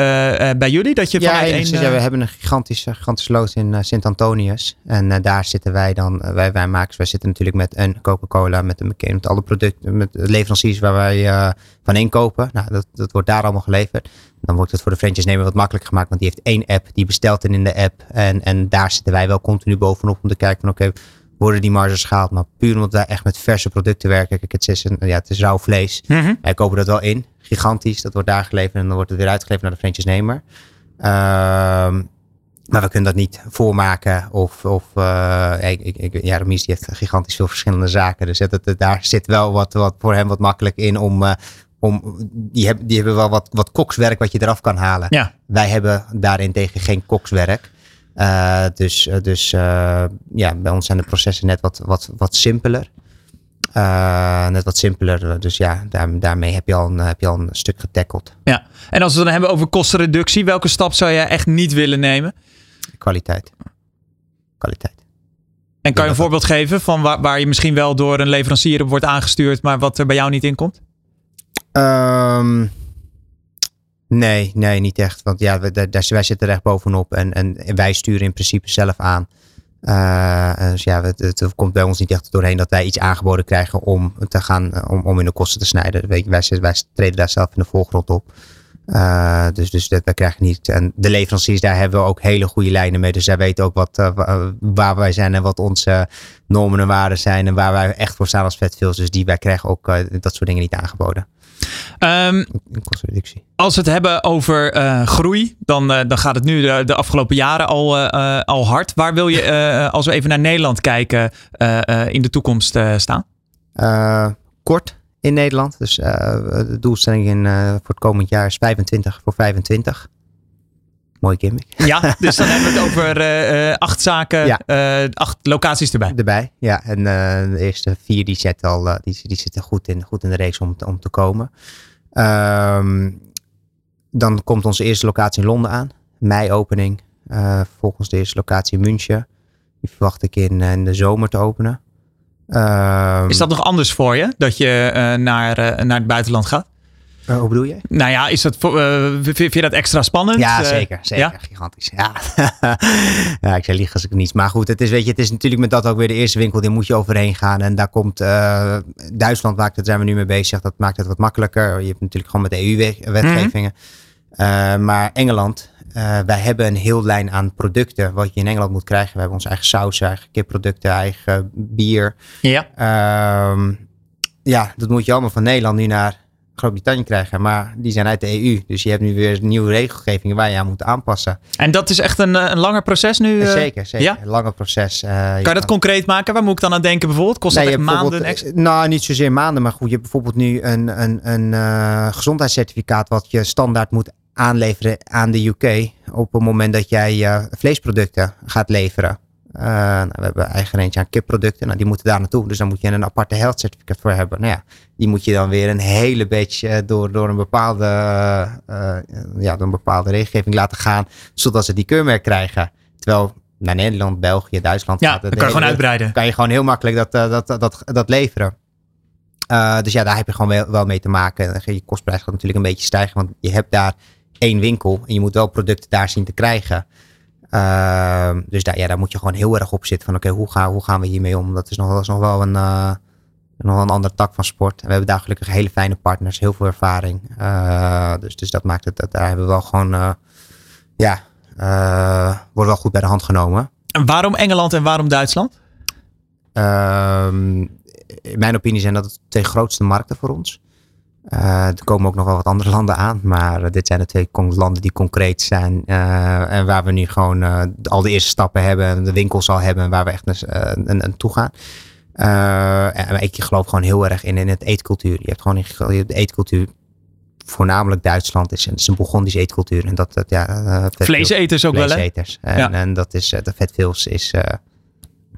bij jullie? Dat je ja, vanuit een, ja, we hebben een gigantische, gigantische lood in Sint-Antonius. En daar zitten wij dan, wij, wij maken, wij zitten natuurlijk met een Coca-Cola, met een McCain, met alle producten, met leveranciers waar wij van inkopen. Nou, dat, dat wordt daar allemaal geleverd. Dan wordt het voor de franchise nemen wat makkelijker gemaakt, want die heeft één app, die bestelt in de app. En, en daar zitten wij wel continu bovenop om te kijken van oké, worden die marges gehaald. Maar puur omdat wij echt met verse producten werken. Kijk, het is, een, ja, het is rauw vlees. Mm -hmm. Wij kopen dat wel in. Gigantisch. Dat wordt daar geleverd en dan wordt het weer uitgeleverd naar de franchise-nemer. Um, maar we kunnen dat niet voormaken. Of, of uh, ik, ik, ja, Remies die heeft gigantisch veel verschillende zaken. Dus daar zit wel wat, wat voor hem wat makkelijk in om... Uh, om, die, hebben, die hebben wel wat, wat kokswerk wat je eraf kan halen. Ja. Wij hebben daarin tegen geen kokswerk. Uh, dus dus uh, ja, bij ons zijn de processen net wat, wat, wat simpeler. Uh, net wat simpeler. Dus ja, daar, daarmee heb je, al een, heb je al een stuk getackeld. Ja, en als we het dan hebben over kostenreductie, welke stap zou je echt niet willen nemen? Kwaliteit. Kwaliteit. En kan je een voorbeeld geven van waar, waar je misschien wel door een leverancier wordt aangestuurd, maar wat er bij jou niet in komt? Um, Nee, nee, niet echt. Want ja, wij, wij zitten er bovenop en, en wij sturen in principe zelf aan. Uh, dus ja, het, het, komt bij ons niet echt doorheen dat wij iets aangeboden krijgen om te gaan, om, om in de kosten te snijden. Wij, wij, wij treden daar zelf in de voorgrond op. Dus, dus dat, wij krijgen niet. En de leveranciers, daar hebben we ook hele goede lijnen mee. Dus zij weten ook wat, waar wij zijn en wat onze normen en waarden zijn. En waar wij echt voor staan als vetvils. Dus die wij krijgen ook dat soort dingen niet aangeboden. Um, als we het hebben over uh, groei, dan, uh, dan gaat het nu de, de afgelopen jaren al, uh, al hard. Waar wil je, als we even naar Nederland kijken, in de toekomst staan? kort in Nederland. Dus de doelstelling in, voor het komend jaar is 25 voor 25. Mooi gimmick. Ja, dus dan hebben we het over uh, acht zaken, ja. uh, acht locaties erbij. Erbij, ja. En uh, de eerste vier die zitten, al, die, die zitten goed in, goed in de race om, om te komen. Um, dan komt onze eerste locatie in Londen aan. Mei-opening. volgens de eerste locatie in München. Die verwacht ik in, in de zomer te openen. Um, is dat nog anders voor je? Dat je naar, naar het buitenland gaat? Uh, hoe bedoel je? Nou ja, is dat, uh, vind je dat extra spannend? Ja, zeker. zeker. Ja? Gigantisch. Ja. ja, ik zei liegen als ik niet. Maar goed, het is, weet je, het is natuurlijk met dat ook weer de eerste winkel. Die moet je overheen gaan. En daar komt uh, Duitsland, maakt het, zijn we nu mee bezig. Dat maakt het wat makkelijker. Je hebt natuurlijk gewoon met de EU-wetgevingen. Mm -hmm. maar Engeland wij hebben een heel lijn aan producten wat je in Engeland moet krijgen. We hebben onze eigen saus, eigen kipproducten, eigen bier. Ja. Ehm, ja, dat moet je allemaal van Nederland nu naar Groot-Brittannië krijgen. Maar die zijn uit de EU. Dus je hebt nu weer nieuwe regelgevingen waar je aan moet aanpassen. En dat is echt een, een langer proces nu? Uh, zeker, zeker. Ja? Een langer proces. Uh, kan je dat concreet maken? Waar moet ik dan aan denken bijvoorbeeld? Kost nee, dat echt maanden? Extra? Nou, niet zozeer maanden. Maar goed, je hebt bijvoorbeeld nu een, een, een uh, gezondheidscertificaat wat je standaard moet aanleveren aan de UK. Op het moment dat jij vleesproducten gaat leveren. Uh, nou, we hebben eigen eentje aan kipproducten. Nou, die moeten daar naartoe. Dus dan moet je een aparte health certificate voor hebben. Nou ja, die moet je dan weer een hele beetje door, door, een, bepaalde, uh, ja, door een bepaalde regelgeving laten gaan. Zodat ze die keurmerk krijgen. Terwijl naar Nederland, België, Duitsland. Ja, dan kan je gewoon uitbreiden. Kan je gewoon heel makkelijk dat, dat, dat, dat, dat leveren. Uh, dus ja, daar heb je gewoon wel, wel mee te maken. Je kostprijs gaat natuurlijk een beetje stijgen. Want je hebt daar één winkel. En je moet wel producten daar zien te krijgen. Ehm, dus daar, ja, daar moet je gewoon heel erg op zitten van oké, hoe, gaan, hoe gaan we hiermee om? Dat is nog, dat is nog wel een, uh, nog wel een andere tak van sport. En we hebben daar gelukkig hele fijne partners, heel veel ervaring. Uh, dus, dus dat maakt het, dat, daar hebben we wel gewoon, uh, ja, wordt wel goed bij de hand genomen. En waarom Engeland en waarom Duitsland? Ehm, in mijn opinie zijn dat de twee grootste markten voor ons. Uh, er komen ook nog wel wat andere landen aan, maar dit zijn de twee landen die concreet zijn uh, en waar we nu gewoon al de eerste stappen hebben, de winkels al hebben, waar we echt een, een, toe gaan. en ik geloof gewoon heel erg in, in het eetcultuur. Je hebt gewoon in, de eetcultuur, voornamelijk Duitsland, is, is een Burgondische eetcultuur. En dat, dat ja, vleeseters ook vleeseters. wel, hè? En, ja. en dat is, de vetvils is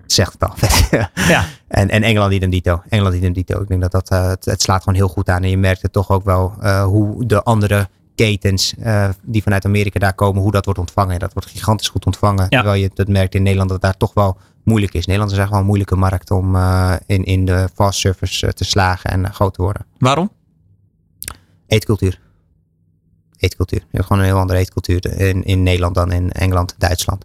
zegt het al. ja. En, en Engeland een dito. Engeland een dito. Ik denk dat dat, uh, het, het, slaat gewoon heel goed aan. En je merkt het toch ook wel uh, hoe de andere ketens uh, die vanuit Amerika daar komen, hoe dat wordt ontvangen. Dat wordt gigantisch goed ontvangen. Ja. Terwijl je het merkt in Nederland dat daar toch wel moeilijk is. Nederland is echt wel een moeilijke markt om in, in de fast service te slagen en groot te worden. Waarom? Eetcultuur. Eetcultuur. Je hebt gewoon een heel andere eetcultuur in, in Nederland dan in Engeland, Duitsland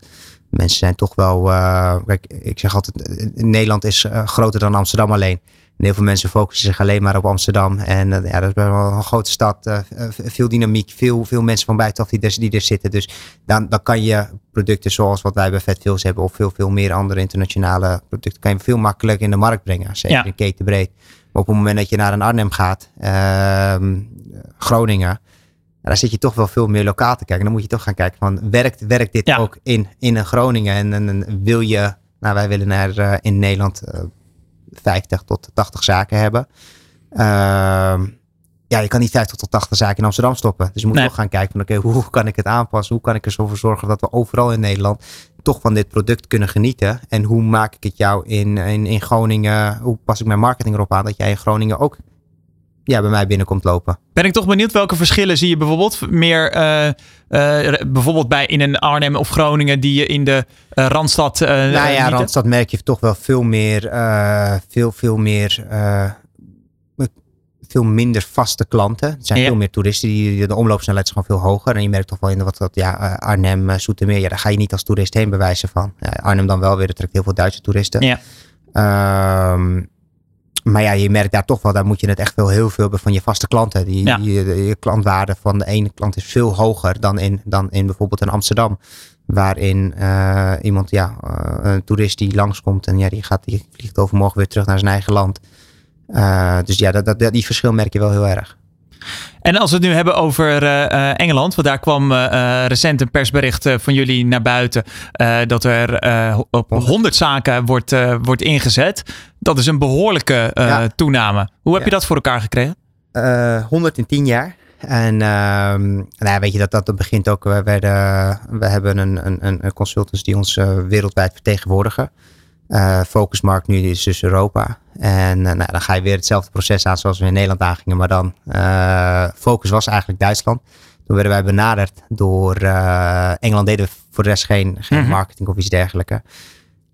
mensen zijn toch wel. Uh, kijk, ik zeg altijd: Nederland is uh, groter dan Amsterdam alleen. En heel veel mensen focussen zich alleen maar op Amsterdam. En uh, ja, dat is wel een grote stad. veel dynamiek, veel, veel mensen van buitenaf die er, die er zitten. Dus dan, dan kan je producten zoals wat wij bij Vetvils hebben, of veel, veel meer andere internationale producten, kan je veel makkelijker in de markt brengen. Zeker ja. in ketenbreed. Maar op het moment dat je naar een Arnhem gaat, ehm, Groningen daar zit je toch wel veel meer lokaal te kijken. Dan moet je toch gaan kijken van werkt, werkt dit ook in, in Groningen? En, en, wil je, nou wij willen naar uh, in Nederland uh, eh, 50 tot 80 zaken hebben. Uh, ja, je kan niet 50 tot 80 zaken in Amsterdam stoppen. Dus je moet nee. toch gaan kijken van oké, okay, hoe kan ik het aanpassen? Hoe kan ik er zo voor zorgen dat we overal in Nederland toch van dit product kunnen genieten? En hoe maak ik het jou in, in, in Groningen? Hoe pas ik mijn marketing erop aan dat jij in Groningen ook ja, bij mij binnenkomt lopen. Ben ik toch benieuwd welke verschillen zie je bijvoorbeeld meer uh, uh, bijvoorbeeld bij in een Arnhem of Groningen die je in de uh, Randstad. Nou ja, Randstad merk je toch wel veel meer, veel, veel meer, veel minder vaste klanten. Er zijn ja. veel meer toeristen. Die, de omloopsnelheid is gewoon veel hoger. En je merkt toch wel in wat, wat ja, Arnhem, Zoetermeer, ja, daar ga je niet als toerist heen bewijzen van. Ja, Arnhem dan wel weer, dat trekt heel veel Duitse toeristen. Ja. Ehm, maar ja, je merkt daar toch wel, daar moet je het echt wel heel veel hebben van je vaste klanten. Die, ja. die je klantwaarde van de ene klant is veel hoger dan in, dan in bijvoorbeeld in Amsterdam. Waarin uh, iemand, ja, uh, een toerist die langskomt en ja, die, gaat, die vliegt overmorgen weer terug naar zijn eigen land. Uh, dus ja, dat, dat, die verschil merk je wel heel erg. En als we het nu hebben over uh, Engeland, want daar kwam uh, recent een persbericht van jullie naar buiten dat er op 100 zaken wordt, wordt ingezet. Dat is een behoorlijke ja. toename. Hoe heb ja. je dat voor elkaar gekregen? 100 in 10 jaar. En ehm, nou, weet je, dat, dat begint ook. We, werden, we hebben een, een, een consultants die ons wereldwijd vertegenwoordigen. Focusmarkt nu is dus Europa. En uh, nou, dan ga je weer hetzelfde proces aan zoals we in Nederland aangingen. Maar dan uh, focus was eigenlijk Duitsland. Toen werden wij benaderd door Engeland deden we voor de rest geen, geen mm-hmm. marketing of iets dergelijks.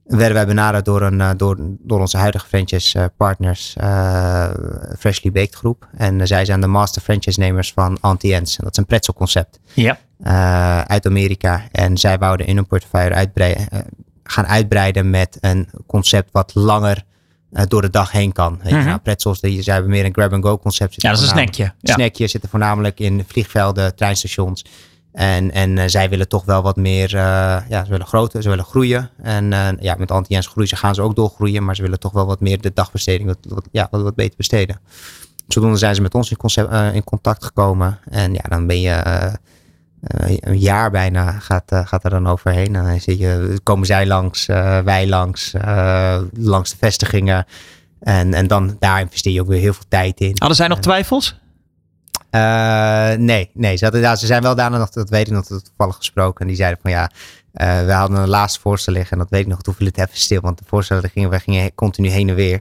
Werden wij benaderd door, een, door, door onze huidige franchise partners, Freshly Baked Groep. En zij zijn de master franchise nemers van Anti-Ens. Dat is een pretzel concept. Ja. uit Amerika. En zij wouden in hun portefeuille uitbreiden gaan uitbreiden met een concept wat langer door de dag heen kan. Mm -hmm. nou, pretzels, die hebben meer een grab-and-go concept. Ja, dat is een snackje. Ja. Snackje zitten voornamelijk in vliegvelden, treinstations. En, en uh, zij willen toch wel wat meer, uh, ja, ze willen groter, ze willen groeien. En uh, ja, met anti groeien ze gaan ze ook doorgroeien, maar ze willen toch wel wat meer de dagbesteding, wat, wat, ja, wat, wat beter besteden. Zodoende zijn ze met ons in, concept, in contact gekomen. En ja, dan ben je een jaar bijna gaat, gaat er dan overheen. Dan zit je, komen zij langs, wij langs, langs de vestigingen. En, en dan daar investeer je ook weer heel veel tijd in. Hadden zij nog twijfels? Uh, nee, nee. Ze, hadden, ja, ze zijn wel daarna nog, dat weet ik nog, toevallig gesproken. En die zeiden van ja, uh, we hadden een laatste voorstel liggen. En dat weet ik nog, toen viel het even stil. Want de voorstellen gingen, we gingen continu heen en weer.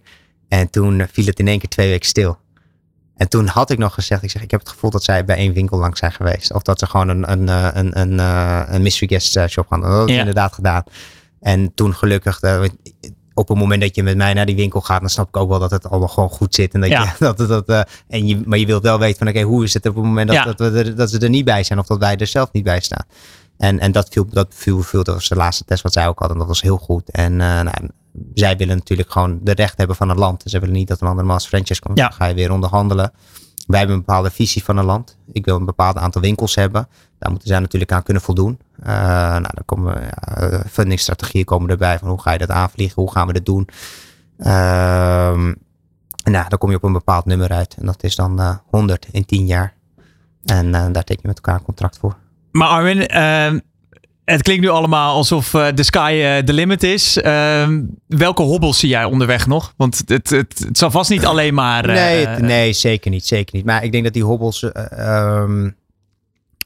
En toen viel het in één keer twee weken stil. En toen had ik nog gezegd, ik zeg, ik heb het gevoel dat zij bij één winkel langs zijn geweest. Of dat ze gewoon een, een, een, een, een mystery guest shop hadden. Dat ik ja. inderdaad gedaan. En toen gelukkig, op het moment dat je met mij naar die winkel gaat, dan snap ik ook wel dat het allemaal gewoon goed zit. En dat ja. je, dat, dat, uh, en je, maar je wilt wel weten van oké, okay, hoe is het op het moment dat, ja. dat, we er, dat ze er niet bij zijn of dat wij er zelf niet bij staan. En, en dat viel, dat viel, viel, dat was de laatste test wat zij ook hadden. Dat was heel goed. En uh, nou, zij willen natuurlijk gewoon de recht hebben van het land. Ze willen niet dat een andere man als franchise komt. Ja. Dan ga je weer onderhandelen. Wij hebben een bepaalde visie van een land. Ik wil een bepaald aantal winkels hebben. Daar moeten zij natuurlijk aan kunnen voldoen. Uh, nou, dan komen ja, fundingstrategieën komen erbij. Van hoe ga je dat aanvliegen? Hoe gaan we dat doen? En nou, dan kom je op een bepaald nummer uit. En dat is dan uh, 100 in 10 jaar. En uh, daar teken je met elkaar een contract voor. Maar Armin, ehm, het klinkt nu allemaal alsof uh, the sky the limit is. Ehm, welke hobbels zie jij onderweg nog? Want het, het, het zal vast niet alleen maar. nee, nee, zeker niet. Zeker niet. Maar ik denk dat die hobbels. Um,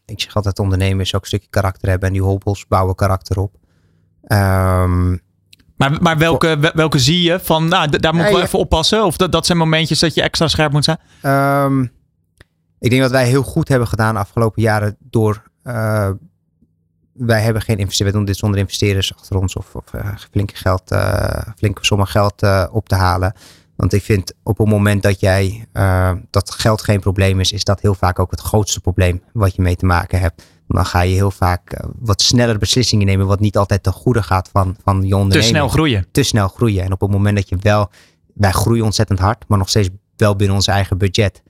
ik zeg altijd ondernemers ook een stukje karakter hebben. En die hobbels bouwen karakter op. Um, maar, maar welke, welke zie je van, nou, daar moet ik wel even oppassen? Of dat, dat zijn momentjes dat je extra scherp moet zijn? Um, ik denk dat wij heel goed hebben gedaan de afgelopen jaren door... Wij hebben geen investeerders, we doen dit zonder investeerders achter ons of, of uh, flinke geld, uh, flinke sommen geld op te halen. Want ik vind op het moment dat jij dat geld geen probleem is, is dat heel vaak ook het grootste probleem wat je mee te maken hebt. Dan ga je heel vaak wat sneller beslissingen nemen, wat niet altijd ten goede gaat van, van je onderneming. Te snel groeien. Te snel groeien. En op het moment dat je wel, wij groeien ontzettend hard, maar nog steeds wel binnen ons eigen budget.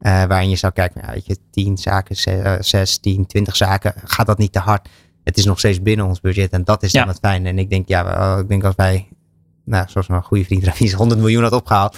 Uh, waarin je zou kijken, nou, weet je, 10 zaken, 6, 10, 20 zaken, gaat dat niet te hard. Het is nog steeds binnen ons budget en dat is dan ja. het fijne. En ik denk, ja, ik denk als wij nou, zoals mijn goede vriend Ravies 100 miljoen had opgehaald.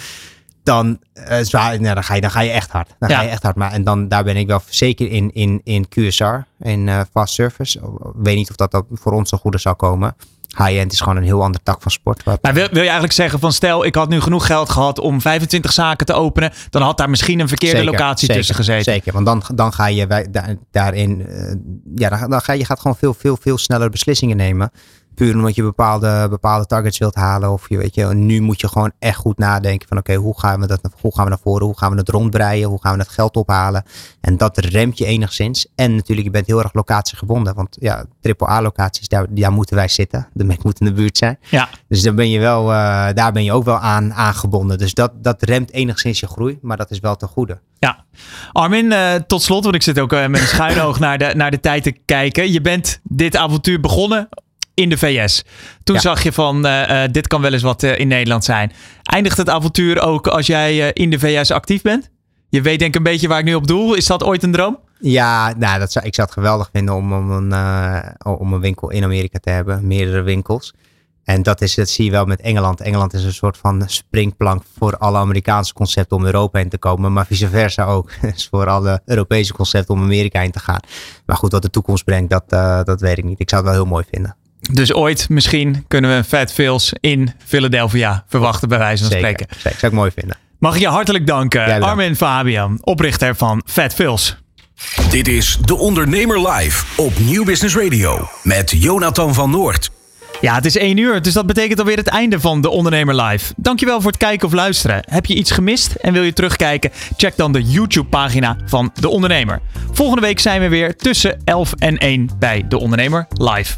Dan, uh, zwaar, nou, dan, ga je, dan ga je echt hard. Dan ja. ga je echt hard. Maar en dan, daar ben ik wel zeker in, in, in QSR, in uh, fast service. Ik weet niet of dat, dat voor ons zo goed zou komen. High-end is gewoon een heel ander tak van sport. Maar wil, wil je eigenlijk zeggen van stel, ik had nu genoeg geld gehad om 25 zaken te openen. Dan had daar misschien een verkeerde zeker, locatie zeker, tussen gezeten. Zeker, want dan, dan ga je daar, daarin, uh, ja, dan, dan ga je gaat gewoon veel, veel, veel sneller beslissingen nemen puur omdat je bepaalde, bepaalde targets wilt halen. Of je weet je, nu moet je gewoon echt goed nadenken van oké, okay, hoe gaan we dat hoe gaan we naar voren? Hoe gaan we het rondbreien? Hoe gaan we het geld ophalen? En dat remt je enigszins. En natuurlijk, je bent heel erg locatiegebonden. Want ja, triple A locaties, daar, daar moeten wij zitten. De Mac moet in de buurt zijn. Ja. Dus dan ben je wel, uh, daar ben je ook wel aan aangebonden. Dus dat, dat remt enigszins je groei, maar dat is wel ten goede. Ja, Armin, uh, tot slot, want ik zit ook uh, met een schuin oog naar de, naar de tijd te kijken. Je bent dit avontuur begonnen in de VS. Toen ja. zag je van, uh, uh, dit kan wel eens wat uh, in Nederland zijn. Eindigt het avontuur ook als jij in de VS actief bent? Je weet denk ik een beetje waar ik nu op doel. Is dat ooit een droom? Ja, nou, dat zou, ik zou het geweldig vinden om, om, een, om een winkel in Amerika te hebben. Meerdere winkels. En dat, is, dat zie je wel met Engeland. Engeland is een soort van springplank voor alle Amerikaanse concepten om Europa heen te komen. Maar vice versa ook. Dus voor alle Europese concepten om Amerika heen te gaan. Maar goed, wat de toekomst brengt, dat, dat weet ik niet. Ik zou het wel heel mooi vinden. Dus ooit misschien kunnen we Fat Phils in Philadelphia verwachten, bij wijze van zeker, spreken. Zeker, zou ik mooi vinden. Mag ik je hartelijk danken, Armin Fabian, oprichter van Fat Phils. Dit is De Ondernemer Live op Nieuw Business Radio met Jonathan van Noord. Ja, het is 1 uur, dus dat betekent alweer het einde van De Ondernemer Live. Dankjewel voor het kijken of luisteren. Heb je iets gemist en wil je terugkijken? Check dan de YouTube-pagina van De Ondernemer. Volgende week zijn we weer tussen 11 en 1 bij De Ondernemer Live.